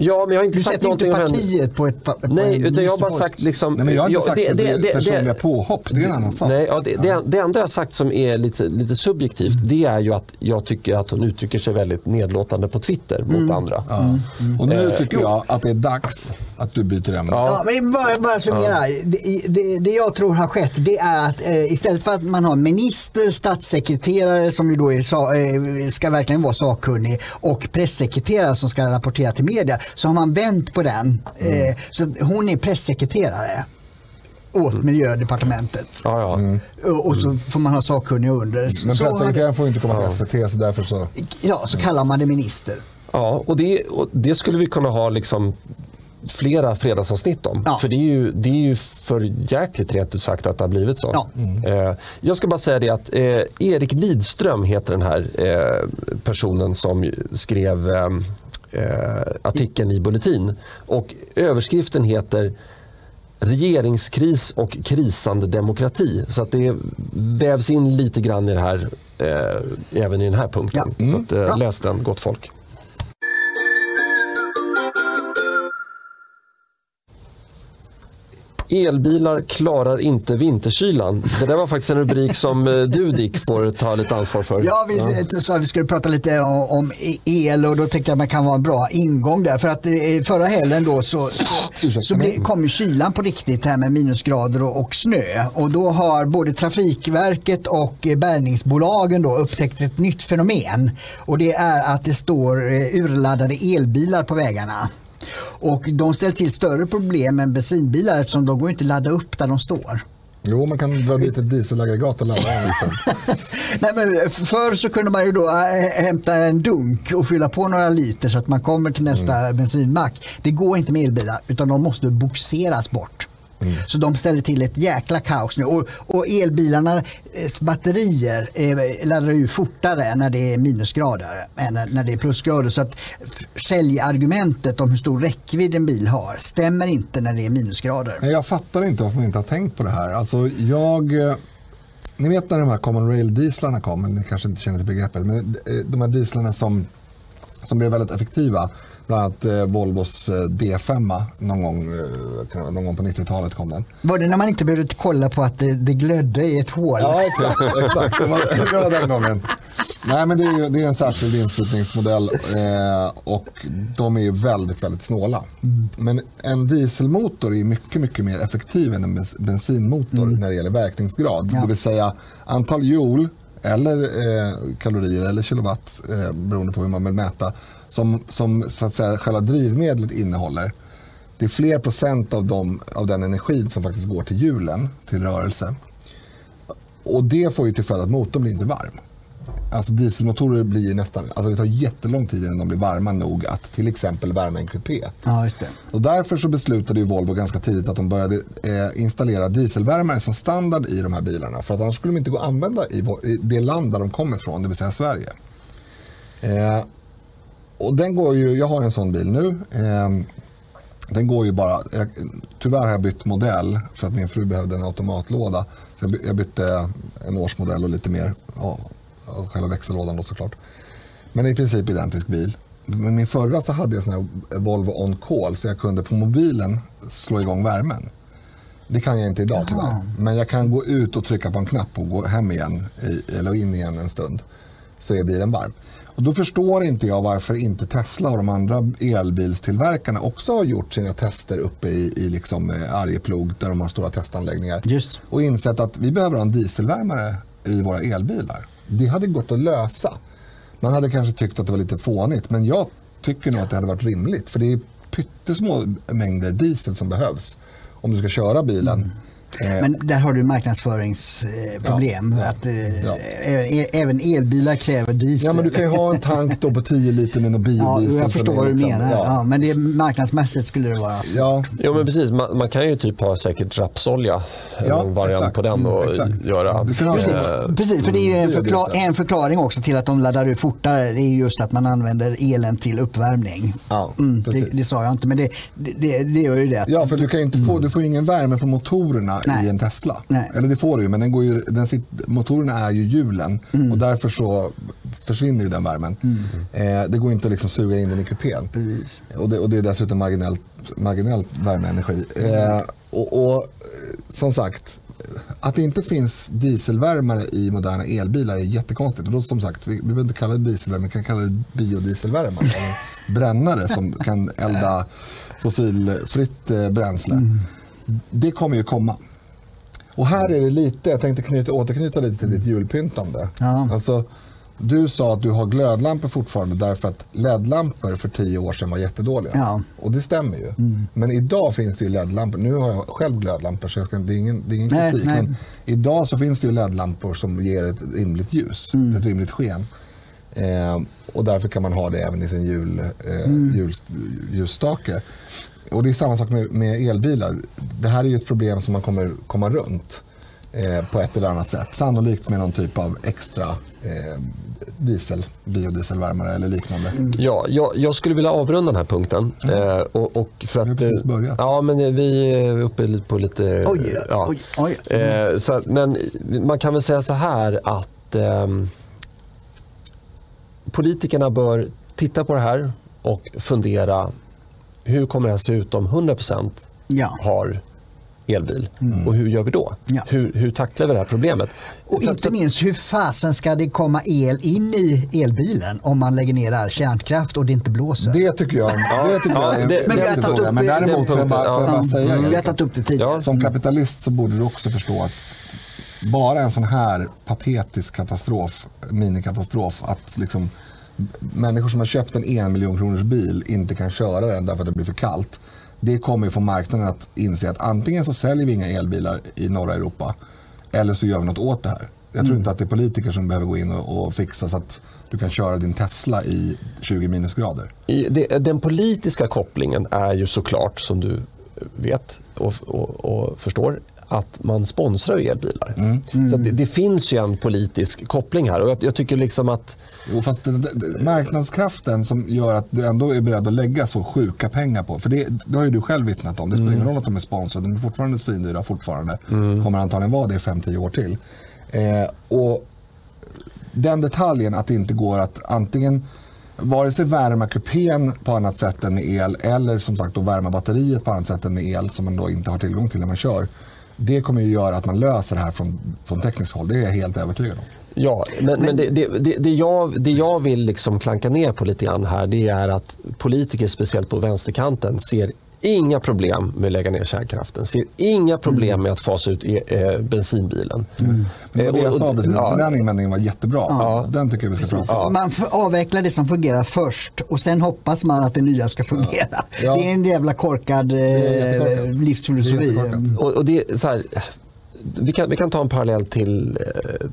Ja, men jag har inte Du sagt sätter inte någonting henne. partiet på ett på Nej, en utan jag har bara sagt liksom... Nej, men jag har inte ja, sagt att det, är personliga påhopp, det är en annan sak. Nej, ja, det, det, det enda jag har sagt som är lite, lite subjektivt det är ju att jag tycker att hon uttrycker sig väldigt nedlåtande på Twitter mot Mm. andra. Ja. Och nu tycker jag att det är dags att du byter ämne. Ja, men bara, bara summera. Det, det, det jag tror har skett det är att eh, istället för att man har minister, statssekreterare som ju då är, eh, ska verkligen vara sakkunnig och pressekreterare som ska rapportera till media så har man vänt på den. Eh, så hon är pressekreterare åt miljödepartementet. Ja, ja. Och, och så får man ha sakkunniga under. Men pressekreteraren får ju inte komma till SVT så därför så... ja, så kallar man det minister. Ja, och det, och det skulle vi kunna ha liksom flera fredagsavsnitt om. Ja. För det är, ju, det är ju för jäkligt rent ut sagt att det har blivit så. Ja. Eh, jag ska bara säga det att eh, Erik Lidström heter den här eh, personen som skrev eh, eh, artikeln i Bulletin. Och överskriften heter regeringskris och krisande demokrati. Så att det vävs in lite grann i det här, eh, även i den här punkten. Ja. Så att, eh, läs den, gott folk. Elbilar klarar inte vinterkylan. Det där var faktiskt en rubrik som eh, du Dick får ta lite ansvar för. Ja, vi sa att vi skulle prata lite om, om el och då tänkte jag att man kan vara en bra ingång där. För att eh, förra helgen då så, så, så kom kylan på riktigt här med minusgrader och, och snö. Och då har både Trafikverket och eh, bärgningsbolagen då upptäckt ett nytt fenomen. Och det är att det står eh, urladdade elbilar på vägarna. Och de ställer till större problem än bensinbilar eftersom de går inte att ladda upp där de står. Jo, man kan dra dit ett dieselaggregat och ladda. Nej, men förr så kunde man ju då äh, hämta en dunk och fylla på några liter så att man kommer till nästa bensinmack. Det går inte med elbilar utan de måste boxeras bort. Så de ställer till ett jäkla kaos nu. Och, och elbilarnas batterier eh, laddar ju fortare när det är minusgrader än när det är plusgrader. Så att säljargumentet om hur stor räckvidd en bil har stämmer inte när det är minusgrader. Jag fattar inte varför man inte har tänkt på det här. Alltså, jag, eh, ni vet när de här common rail dieslarna kom, ni kanske inte känner till begreppet, men eh, de här dieslarna som, som blev väldigt effektiva, bland annat eh, Volvos eh, D5 någon gång, eh, någon gång på 90-talet kom den. Var det när man inte behövde kolla på att det, det glödde i ett hål? Ja, exakt. exakt. Det, var, det var den gången. Nej, men det är, det är en särskild inslutningsmodell eh, och de är väldigt, väldigt snåla. Men en dieselmotor är mycket, mycket mer effektiv än en bens- bensinmotor när det gäller verkningsgrad. Ja. Det vill säga antal joule eller eh, kalorier eller kilowatt eh, beroende på hur man vill mäta som, som så att säga själva drivmedlet innehåller. Det är fler procent av, dem, av den energin som faktiskt går till hjulen, till rörelse. Och det får ju till följd att motorn blir inte varm. Alltså dieselmotorer blir ju nästan, alltså det tar jättelång tid innan de blir varma nog att till exempel värma en kupé. Ja, just det. Och därför så beslutade ju Volvo ganska tidigt att de började eh, installera dieselvärmare som standard i de här bilarna. För att annars skulle de inte gå att använda i, vår, i det land där de kommer ifrån, det vill säga Sverige. Eh, och den går ju, jag har en sån bil nu. Eh, den går ju bara, jag, tyvärr har jag bytt modell för att min fru behövde en automatlåda. Så jag, by- jag bytte en årsmodell och lite mer. Ja, och själva växellådan då såklart. Men i princip identisk bil. Men min förra så hade jag sån här Volvo On Call så jag kunde på mobilen slå igång värmen. Det kan jag inte idag tyvärr. Men jag kan gå ut och trycka på en knapp och gå hem igen eller in igen en stund. Så är bilen varm. Och då förstår inte jag varför inte Tesla och de andra elbilstillverkarna också har gjort sina tester uppe i, i liksom eh, Arjeplog där de har stora testanläggningar. Just. Och insett att vi behöver ha en dieselvärmare i våra elbilar. Det hade gått att lösa. Man hade kanske tyckt att det var lite fånigt men jag tycker nog att det hade varit rimligt. För det är pyttesmå mängder diesel som behövs om du ska köra bilen. Eh, Men där har du marknadsföringsproblem. Ja, ja, att, eh, ja. ä- Även elbilar kräver diesel. Ja, men du kan ju ha en tank då på 10 liter med någon Ja, biodiesel. jag förstår vad du liksom- menar. Ja. Ja. men det, marknadsmässigt skulle det vara så. Ja, Jo men precis, man, man kan ju typ ha säkert rapsolja, Ja, någon variant exakt. på den och Mm, exakt. göra. Eh, Precis, för det är ju en, det är det förkla- så. en förklaring också till att de laddar ut fortare. Det är just att man använder elen till uppvärmning. Ja, mm, det, precis. det sa jag inte, men det, det, det, det gör ju det. Ja, för du, kan inte få, du får ju ingen värme från motorerna Nej. i en Tesla. Nej. Eller det får du ju, men den går ju, den sit, motorerna är ju hjulen Mm. och därför så försvinner ju den värmen. Eh, det går inte att liksom suga in den i kupén. Och det, och det är dessutom marginellt, marginellt värmeenergi. Eh, och, och som sagt, att det inte finns dieselvärmare i moderna elbilar är jättekonstigt. Och då som sagt, vi, vi behöver inte kalla det dieselvärme, vi kan kalla det biodieselvärme. Alltså brännare som kan elda fossilfritt eh, bränsle. Det kommer ju komma. Och här är det lite, jag tänkte knyta, återknyta lite till ditt julpyntande. Ja. Alltså, du sa att du har glödlampor fortfarande därför att LED-lampor för tio år sedan var jättedåliga. Ja. Och det stämmer ju. Men idag finns det ju LED-lampor. Nu har jag själv glödlampor så jag ska, det är ingen, det är ingen Nej, kritik. nej. Men idag så finns det ju LED-lampor som ger ett rimligt ljus, ett rimligt sken. Eh, och därför kan man ha det även i sin jul, eh, jul, ljusstake. Och det är samma sak med, med elbilar. Det här är ju ett problem som man kommer komma runt eh, på ett eller annat sätt. Sannolikt med någon typ av extra eh, diesel, biodieselvärmare eller liknande. Ja, jag, jag skulle vilja avrunda den här punkten. Eh, och, och för att, Vi har precis börjat. Ja, men vi är uppe på lite... Oj, ja. oj, oj. Eh, så, men man kan väl säga så här att ehm, politikerna bör titta på det här och fundera hur kommer det här se ut om 100% Ja. har elbil och hur gör vi då? Ja. Hur, hur tacklar vi det här problemet? Och Så- inte minst hur fasen ska det komma el in i elbilen om man lägger ner all kärnkraft och det inte blåser? Det tycker jag, det tycker Ja, jag är en det- men vi har tagit fråga. upp Men däremot får jag bara, får jag säga Mm, tagit upp det tidigare. Ja. Som kapitalist så borde du också förstå att bara en sån här patetisk katastrof, minikatastrof, att liksom människor som har köpt en en miljon kronors bil inte kan köra den därför att det blir för kallt. Det kommer ju få marknaden att inse att antingen så säljer vi inga elbilar i norra Europa eller så gör vi något åt det här. Jag tror inte att det är politiker som behöver gå in och, och fixa så att du kan köra din Tesla i 20 minusgrader. I- det, den politiska kopplingen är ju såklart, som du vet och, och, och förstår, att man sponsrar elbilar. Så att det, det finns ju en politisk koppling här. Och jag, jag tycker liksom att Jo, fast det, det, marknadskraften som gör att du ändå är beredd att lägga så sjuka pengar på. För det, det har ju du själv vittnat om. Det spelar ingen roll att de är sponsrade. De är fortfarande svindyra fortfarande. Kommer antagligen vara det i 5-10 år till. Eh, och den detaljen att det inte går att antingen vare sig värma kupén på annat sätt än med el eller som sagt då värma batteriet på annat sätt än med el som man då inte har tillgång till när man kör. Det kommer ju göra att man löser det här från, från tekniskt håll. Det är jag helt övertygad om. Ja, men, men det, det, det, jag, det jag vill liksom klanka ner på lite grann här det är att politiker, speciellt på vänsterkanten, ser inga problem med att lägga ner kärnkraften. Ser inga problem med att fasa ut e, eh, bensinbilen. Men det var det Eh, jag och- sa precis. ja. Den invändningen var jättebra. Den tycker jag vi ska prata om. Man får avveckla det som fungerar först och sen hoppas man att det nya ska fungera. Ja. Det är en jävla korkad eh, livsfilosofi. Och, och det, är så här, vi, kan, vi kan ta en parallell till, eh,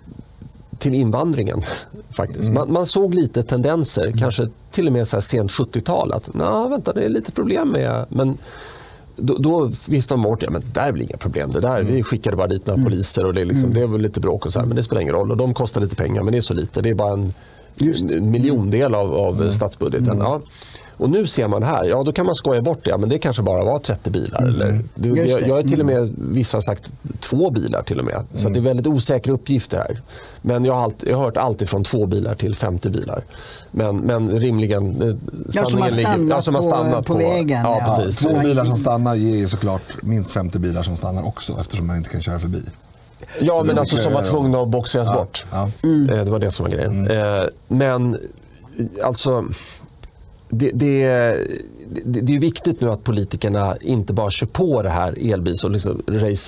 till invandringen. faktiskt. Man, man såg lite tendenser, kanske till och med så här sent 70-tal, att "Nå, vänta, det är lite problem med... Men då, då viftade man bort ja, men det där är väl inga problem. Det där, Vi skickade bara dit några poliser och det är, liksom, det var lite bråk och så här, men det spelar ingen roll. Och de kostar lite pengar, men det är så lite. Det är bara en, en miljondel av, av statsbudgeten. Ja. Och nu ser man här, ja då kan man skoja bort det, ja, men det kanske bara var 30 bilar. Eller, det, Just jag, jag är till och med, vissa har sagt två bilar till och med. Så att det är väldigt osäkra uppgifter här. Men jag har, alltid, jag har hört allt ifrån två bilar till 50 bilar. Men, men rimligen, eh, Ja, som har sanningen ligger- stannat ja, som har på- stannat på vägen, Ja, ja. precis. Två bilar som stannar ger ju såklart minst 50 bilar som stannar också eftersom man inte kan köra förbi. Ja, men alltså som var tvungna att boxeras bort. Ja. Eh, Det var det som var grejen. Eh, Men alltså, det, det, det, det är viktigt nu att politikerna inte bara kör på det här elbils och liksom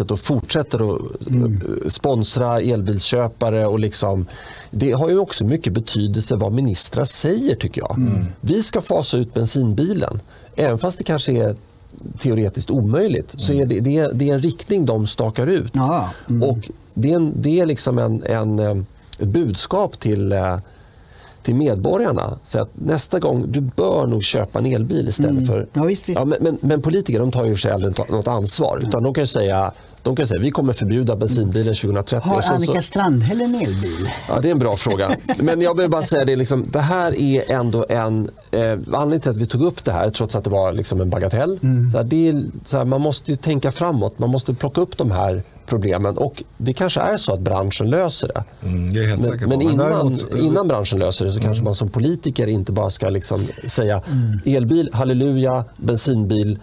och fortsätter att eh, sponsra elbilsköpare. Och liksom, det har ju också mycket betydelse vad ministrar säger tycker jag. Vi ska fasa ut bensinbilen. Även fast det kanske är teoretiskt omöjligt så är det, det, är, det är en riktning de stakar ut. Ja, Och det är, en, det är liksom en, en, eh, ett budskap till, eh, till medborgarna. Så att nästa gång, du bör nog köpa en elbil istället för... Ja, visst, visst. Ja, men, men, men politiker de tar ju för sig aldrig något ansvar. Utan de kan ju säga, de kan säga vi kommer förbjuda bensinbilen 2030. Har Annika så, Strandhäll en elbil? Ja, det är en bra fråga. Men jag vill bara säga det, liksom, det här är ändå en... Eh, anledningen till att vi tog upp det här, trots att det var liksom en bagatell, så här, det är, så här, man måste ju tänka framåt. Man måste plocka upp de här problemen och det kanske är så att branschen löser det. Mm, Men, men innan, däremot- innan branschen löser det så kanske man som politiker inte bara ska liksom säga elbil, halleluja, bensinbil,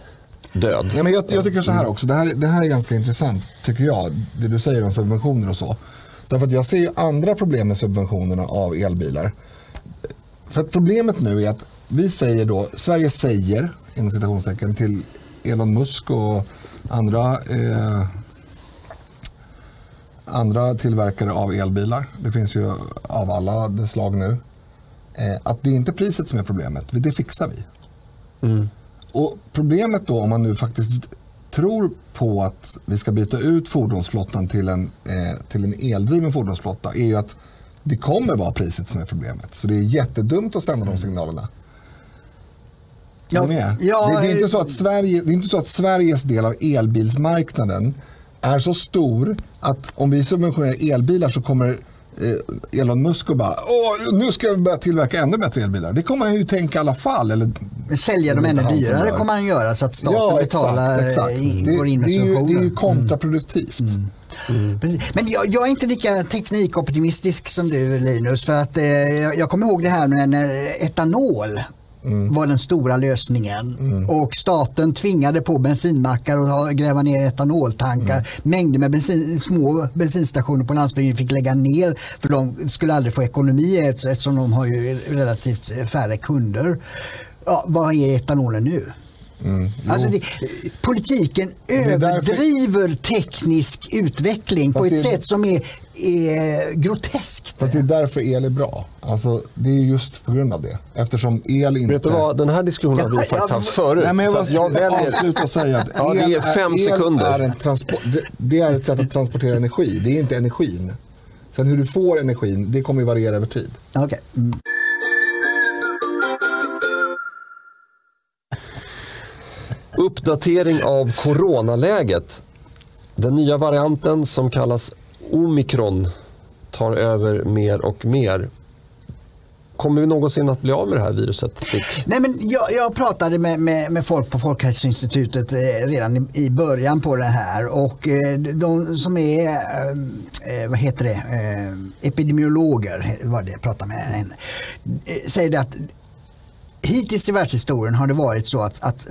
död. Ja, men jag, jag tycker så här också, det här, det här är ganska intressant tycker jag, det du säger om subventioner och så. Därför att jag ser ju andra problem med subventionerna av elbilar. För att problemet nu är att vi säger då, Sverige säger inom citationstecken till Elon Musk och andra, eh, andra tillverkare av elbilar, det finns ju av alla dess slag nu, eh, att det är inte priset som är problemet, det fixar vi. Och Problemet då om man nu faktiskt tror på att vi ska byta ut fordonsflottan till en, eh, till en eldriven fordonsflotta är ju att det kommer vara priset som är problemet. Så det är jättedumt att sända de signalerna. Är Ja, du med? ja, det, det, är inte eh, så att Sverige, det är inte så att Sveriges del av elbilsmarknaden är så stor att om vi subventionerar elbilar så kommer Elon Musk och bara Åh, nu ska vi börja tillverka ännu bättre elbilar. Det kommer han ju tänka i alla fall. Eller, Sälja dem är ännu dyrare kommer han göra så att staten betalar, eh, Det, går in med det, är ju, det är ju kontraproduktivt. Precis. Men jag, jag är inte lika teknikoptimistisk som du Linus. För att, eh, jag, jag kommer ihåg det här med när etanol var den stora lösningen. Och staten tvingade på bensinmackar ha- gräva ner etanoltankar. Mängder med bensin, små bensinstationer på landsbygden fick lägga ner för de skulle aldrig få ekonomi eftersom de har ju relativt färre kunder. Ja, vad är etanolen nu? Alltså det, politiken är därför- överdriver teknisk utveckling på Fast ett det- sätt som är, är groteskt. Fast det är därför el är bra. Alltså, det är just på grund av det. Eftersom el inte... Vet du vad, den här diskussionen har vi Ja, faktiskt ja, haft förut. Nej, men jag, att jag väljer... avsluta säga att Ja, det är el fem el sekunder. Är en transport, det, det är ett sätt att transportera energi. Det är inte energin. Sen hur du får energin, det kommer ju variera över tid. Okej. Mm. Uppdatering av coronaläget. Den nya varianten som kallas omikron tar över mer och mer. Kommer vi någonsin att bli av med det här viruset? Nej, men jag, jag pratade med, med, med folk på Folkhälsoinstitutet eh, redan i, i början på det här och eh, de som är eh, eh, vad heter det, eh, epidemiologer var det jag pratade med en, eh, säger det att hittills i världshistorien har det varit så att, att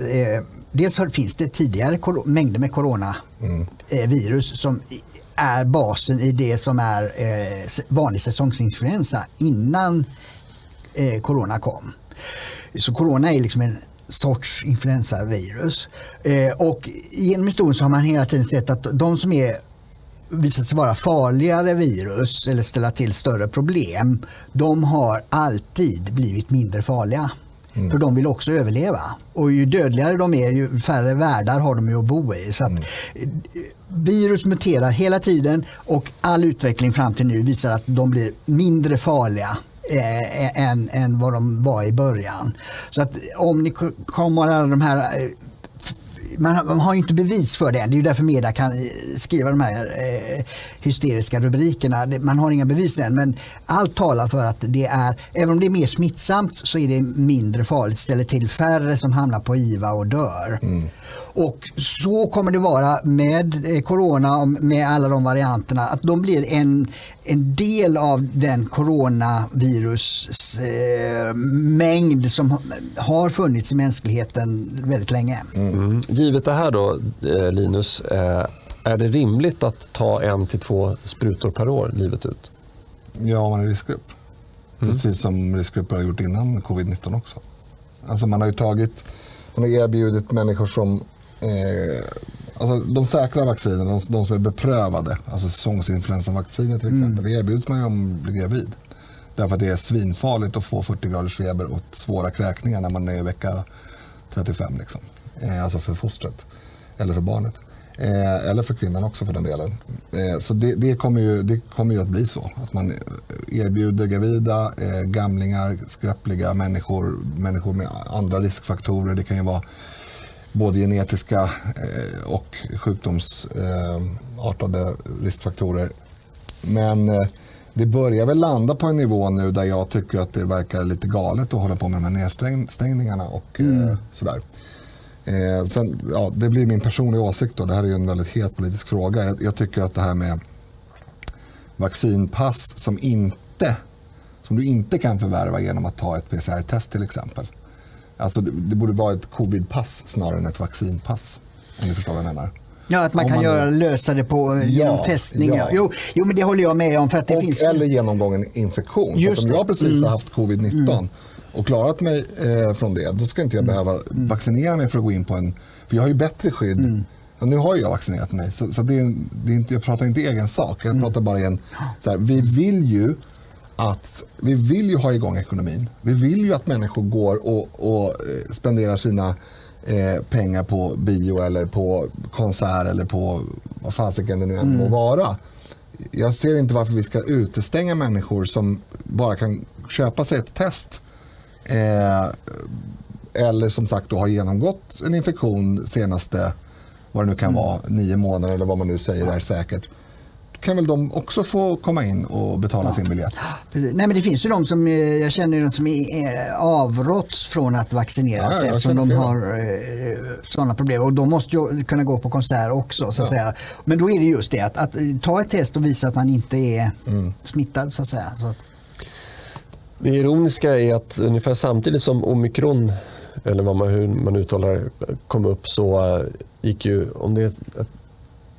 dels finns det tidigare mängder med coronavirus som i- är basen i det som är eh, vanlig säsongsinfluensa innan eh, corona kom. Så corona är liksom en sorts influensavirus. Eh, och genom historien så har man hela tiden sett att de som är visat sig vara farligare virus eller ställa till större problem, de har alltid blivit mindre farliga. För de vill också överleva. Och ju dödligare de är, ju färre världar har de ju att bo i. Så att, eh, virus muterar hela tiden och all utveckling fram till nu visar att de blir mindre farliga eh, än, än vad de var i början. Så att om ni kommer alla de här eh, man har, man har ju inte bevis för det. Det är ju därför media kan eh, skriva de här eh, hysteriska rubrikerna. Man har inga bevis än men allt talar för att det är, även om det är mer smittsamt så är det mindre farligt. Ställer till färre som hamnar på IVA och dör. Mm. Och så kommer det vara med eh, corona och med alla de varianterna. Att de blir en, en del av den coronavirusmängd eh, som ha- har funnits i mänskligheten väldigt länge. Mm. Givet det här då, eh, Linus, eh, är det rimligt att ta en till två sprutor per år livet ut? Ja, om man är riskgrupp. Precis som riskgrupper har gjort innan covid-19 också. Alltså man har ju tagit, man har erbjudit människor som, eh, alltså de säkra vaccinerna, de, de som är beprövade, alltså säsongsinfluensavacciner till exempel, det erbjuds man ju om man blir gravid. Därför att det är svinfarligt att få 40 graders feber och svåra kräkningar när man är i vecka 35. Liksom. Eh, alltså för fostret, eller för barnet. Eh, eller för kvinnan också för den delen. Eh, så det, det, kommer ju, det kommer ju att bli så. Att man erbjuder gravida, eh, gamlingar, skröpliga människor, människor med andra riskfaktorer. Det kan ju vara både genetiska eh, och sjukdomsartade eh, riskfaktorer. Men eh, det börjar väl landa på en nivå nu där jag tycker att det verkar lite galet att hålla på med de här nedstängningarna och eh, sådär. Eh, sen, ja, det blir min personliga åsikt då. Det här är ju en väldigt het politisk fråga. Jag, jag tycker att det här med vaccinpass som inte som du inte kan förvärva genom att ta ett PCR-test till exempel. Alltså det, det borde vara ett covid-pass snarare än ett vaccinpass. Om ni förstår vad jag menar. Ja, att man Om kan man- göra, lösa det på, genom testning. ja. Ja. Jo, jo, men det håller jag med om. För att det och, finns... Eller genomgången infektion. Just om jag precis Mm. har haft covid-19 och klarat mig eh, från det, då ska inte jag behöva vaccinera mig för att gå in på en... För jag har ju bättre skydd. Ja, nu har jag vaccinerat mig, så, så det är, det är inte, jag pratar inte egen sak. Jag pratar bara i en... Så här, vi vill ju att vi vill ju ha igång ekonomin. Vi vill ju att människor går och, och eh, spenderar sina eh, pengar på bio eller på konsert eller på vad fasiken det nu än må vara. jag ser inte varför vi ska utestänga människor som bara kan köpa sig ett test. Eh, eller som sagt då har genomgått en infektion senaste, vad det nu kan mm. vara, nio månader eller vad man nu säger är säkert kan väl de också få komma in och betala ja. sin biljett? Nej, men det finns ju de som, eh, jag känner de som är avråtts från att vaccinera sig ja, eftersom de har eh, sådana problem. Och de måste ju kunna gå på konsert också. Så att säga. Men då är det just det att, att, ta ett test och visa att man inte är mm. smittad. Så att säga. Så att... Det ironiska är att ungefär samtidigt som omikron eller vad man, hur man uttalar kom upp så eh, gick ju, om det är ett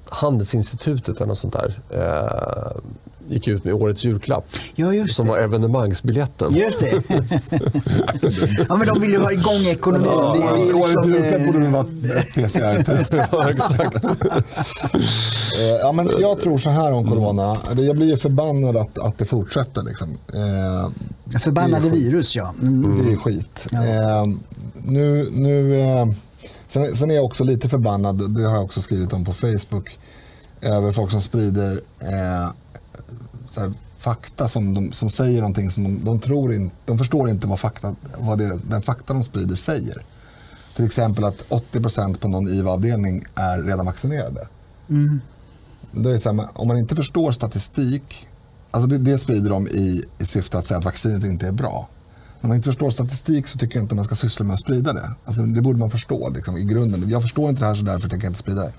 Handelsinstitutet eller något sånt där eh, gick ut med årets julklapp. Ja, som var evenemangbiljetten. Just det. ja, men de vill ju ha igång ekonomin. Ja, det, det liksom, årets julklapp borde vara PCR-test. ja, exakt. Eh, ja, men jag tror så här om corona. Jag blir förbannad att, att det fortsätter. Liksom. Eh, Förbannade virus, ja. Mm. Det är skit. Ja. Eh, nu, nu eh, Sen, sen, är jag också lite förbannad, det har jag också skrivit om på Facebook, över folk som sprider eh, här, fakta som, de, som säger någonting som de, de tror in, de förstår inte vad, fakta, vad det, den fakta de sprider säger. Till exempel att 80% på någon IVA-avdelning är redan vaccinerade. Mm. Då är det så här, om man inte förstår statistik, alltså det, det sprider de i, i syfte att säga att vaccinet inte är bra. När man inte förstår statistik så tycker jag inte man ska syssla med att sprida det. Alltså, det borde man förstå liksom, i grunden. Jag förstår inte det här så därför tänker jag inte sprida det.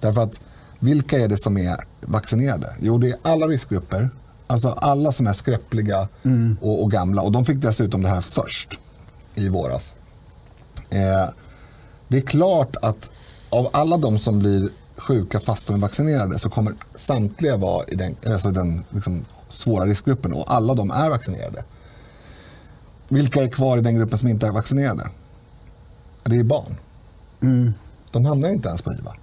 Därför att vilka är det som är vaccinerade? Jo, det är alla riskgrupper. Alltså alla som är skröpliga mm. och, och, gamla. Och de fick dessutom det här först i våras. Eh, det är klart att av alla de som blir sjuka fast de är vaccinerade så kommer samtliga vara i den, alltså den liksom, svåra riskgruppen och alla de är vaccinerade. Vilka är kvar i den gruppen som inte är vaccinerade? Det är barn. Mm. De hamnar inte ens på IVA.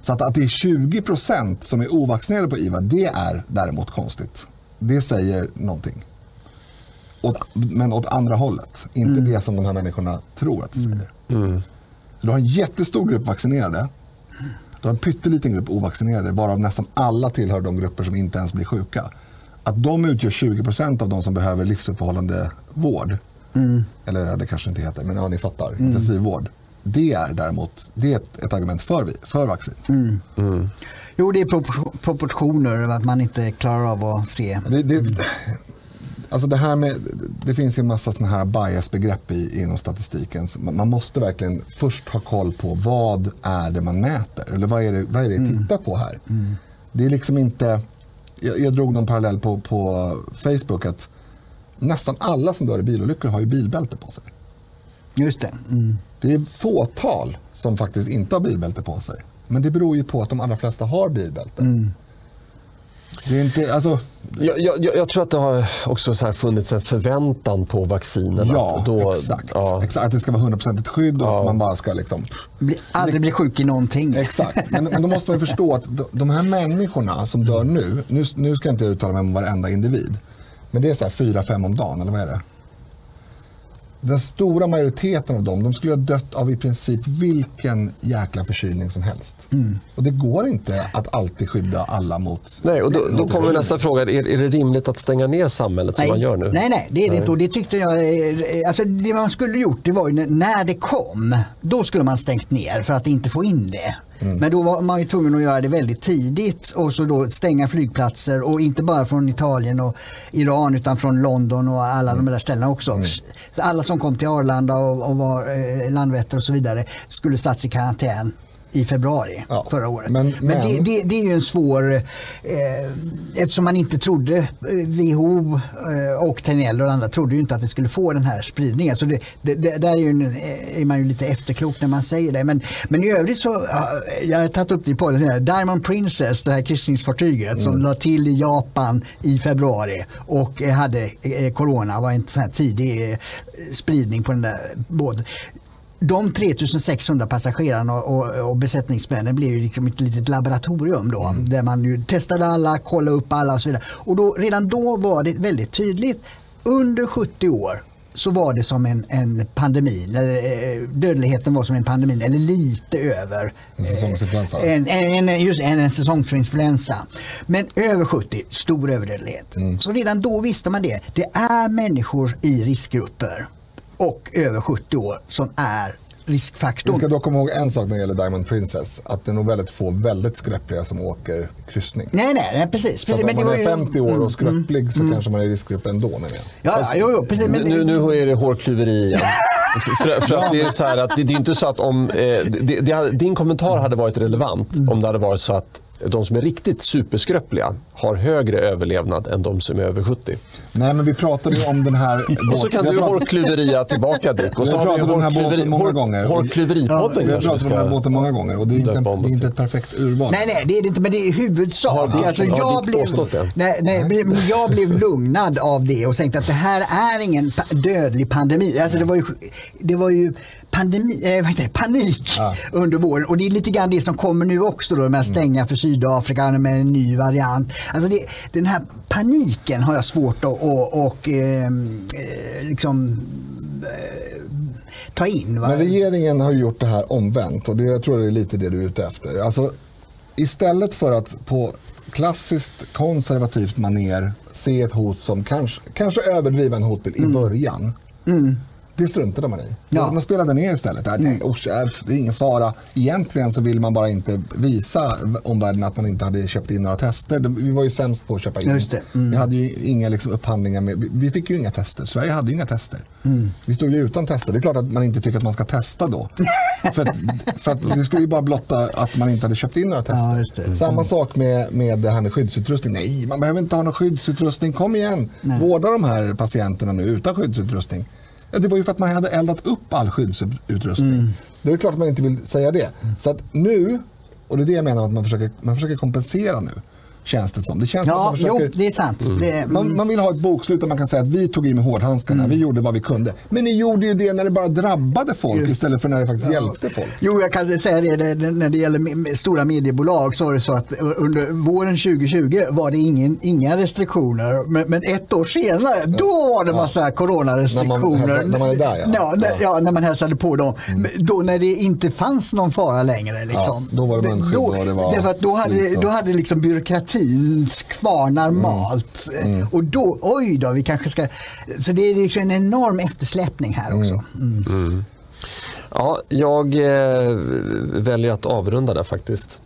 Så att, att det är 20 procent som är ovaccinerade på IVA, det är däremot konstigt. Det säger någonting. Åt, men åt andra hållet. Inte mm. det som de här människorna tror att det säger. Mm. Så du har en jättestor grupp vaccinerade. Du har en pytteliten grupp ovaccinerade, varav nästan alla tillhör de grupper som inte ens blir sjuka att de utgör 20 procent av de som behöver livsuppehållande vård. Mm. Eller det kanske inte heter, men ja, ni fattar. Mm. Intensivvård. Det är däremot det är ett, ett argument för, för vaccin. Mm. Mm. Jo, det är proportioner, att man inte klarar av att se. Det, det, alltså det, här med, det finns ju en massa såna här biasbegrepp i, inom statistiken. Man måste verkligen först ha koll på vad är det man mäter? Eller vad är det, vad är det jag mm. tittar på här? Mm. Det är liksom inte jag, jag drog någon parallell på, på Facebook att nästan alla som dör i bilolyckor har ju bilbälte på sig. Just det. Mm. Det är fåtal som faktiskt inte har bilbälte på sig. Men det beror ju på att de allra flesta har bilbälte. Mm. Det är inte, alltså... jag, jag, jag, tror att det har också så funnits en förväntan på vaccinerna. Ja, då, exakt. Ja. exakt. Att det ska vara 100% skydd och ja. att man bara ska liksom... Bli, aldrig bli sjuk i någonting. Exakt. Men, men då måste man förstå att de här människorna som dör nu, nu, nu ska jag inte uttala mig om varenda individ, men det är så här fyra, fem om dagen, eller vad är det? Den stora majoriteten av dem de skulle ha dött av i princip vilken jäkla förkylning som helst. Mm. Och det går inte att alltid skydda alla mot Nej, och då, då kommer nästa fråga. Är, är det rimligt att stänga ner samhället nej. som man gör nu? Nej, nej, det är det inte. Och det tyckte jag... Alltså det man skulle gjort det var ju när det kom, då skulle man stängt ner för att inte få in det. Mm. Men då var man ju tvungen att göra det väldigt tidigt och så då stänga flygplatser och inte bara från Italien och Iran utan från London och alla mm. de där ställena också. Mm. alla som kom till Arlanda och, och var eh, Landvetter och så vidare skulle satts i karantän i februari ja, förra året. Men, men, men det, det, det, är ju en svår, eh, eftersom man inte trodde, eh, WHO eh, och Tegnell och andra trodde ju inte att det skulle få den här spridningen. Så det, där är, ju en, är, man ju lite efterklok när man säger det. Men, men i övrigt så, jag har tagit upp det i podden, Diamond Princess, det här kryssningsfartyget mm. som la till i Japan i februari och hade eh, corona, var en sån här tidig eh, spridning på den där båten de 3600 passagerarna och, och, och besättningsmännen blev ju liksom ett litet laboratorium då, mm. där man testade alla, kollade upp alla och så vidare. Och då, redan då var det väldigt tydligt, under 70 år så var det som en, en pandemi. Eh, dödligheten var som en pandemi, eller lite över. En säsongsinfluensa. En, en, en, just en, en säsongsinfluensa. Men över 70, stor överdödlighet. Mm. Så redan då visste man det. Det är människor i riskgrupper och över 70 år som är Vi riskfaktorn. ska dock komma ihåg en sak när det gäller Diamond Princess. Att det är nog väldigt få väldigt skröpliga som åker kryssning. Nej, nej, nej precis. Så precis. om man är ju- Mm, 50 år och skröplig så kanske man är i riskgrupp ändå menar jag. Ja, jo, jo, precis. Men, Nu, nu är det hårklyveri igen. för, för att det är så här att det, det är inte så att om... Eh, det, det, din kommentar hade varit relevant om det hade varit så att de som är riktigt superskröpliga har högre överlevnad än de som är över 70. Nej men vi pratade ju om den här... Och så kan har du pratat- hårklyveria tillbaka Dick. Och Vi så har har vi pratat om den här båten många gånger. Hårklyveripodden Vi har pratat om den här båten många gånger och det är inte, en, det är inte ett perfekt urval. Nej, nej, det är det inte, men det är huvudsak. Har Dick- alltså, har jag, blev, påstått det? nej, nej, men jag blev lugnad av det och tänkte att det här är ingen dödlig pandemi. Alltså, det var ju, det var ju pandemi, eh, vad heter det, panik Ja. under våren och det är lite grann det som kommer nu också då med att stänga för Sydafrika med en ny variant. Alltså det, den här paniken har jag svårt att och, och, ehm, eh, liksom eh, ta in. Va? Men regeringen har gjort det här omvänt och det, jag tror det är lite det du är ute efter. Alltså, istället för att på klassiskt konservativt maner se ett hot som kanske, kanske överdriva en hotbild i början. Det struntade man i. Ja. Man spelade ner istället. Nej, äh, det är ingen fara. Egentligen så vill man bara inte visa omvärlden att man inte hade köpt in några tester. Vi var ju sämst på att köpa in. Mm. Vi hade ju inga liksom, upphandlingar. Med, vi- fick ju inga tester. Sverige hade ju inga tester. Vi stod ju utan tester. Det är klart att man inte tycker att man ska testa då. för, att, för att det skulle ju bara blotta att man inte hade köpt in några tester. Ja. Samma sak med, med det här med skyddsutrustning. Nej, man behöver inte ha någon skyddsutrustning. Kom igen, vårda de här patienterna nu utan skyddsutrustning. Ja, det var ju för att man hade eldat upp all skyddsutrustning. Mm. Det är klart att man inte vill säga det. Så att nu, och det är det jag menar att man försöker, man försöker kompensera nu. Känns det som. Det känns Ja, att man jo, försöker, det är sant. Det, mm. man, man vill ha ett bokslut där man kan säga att vi tog i med hårdhandskarna, vi gjorde vad vi kunde. Men ni gjorde ju det när det bara drabbade folk Just. istället för när det faktiskt hjälpte folk. Jo, jag kan säga det, det, när det gäller stora mediebolag så var det så att under våren 2020 var det ingen, inga restriktioner. Men, men ett år senare, då var det massa coronarestriktioner. När man- när man är där, ja. Ja, när, Ja. ja, när man hälsade på dem. Men Då när det inte fanns någon fara längre. Liksom. då var det munskydd Då, och det var därför att då hade, då hade liksom byråkratins kvarnar malt. Och då, oj då, vi kanske ska... Så det är liksom en enorm eftersläpning här också. Mm. Ja, jag eh, väljer att avrunda där faktiskt.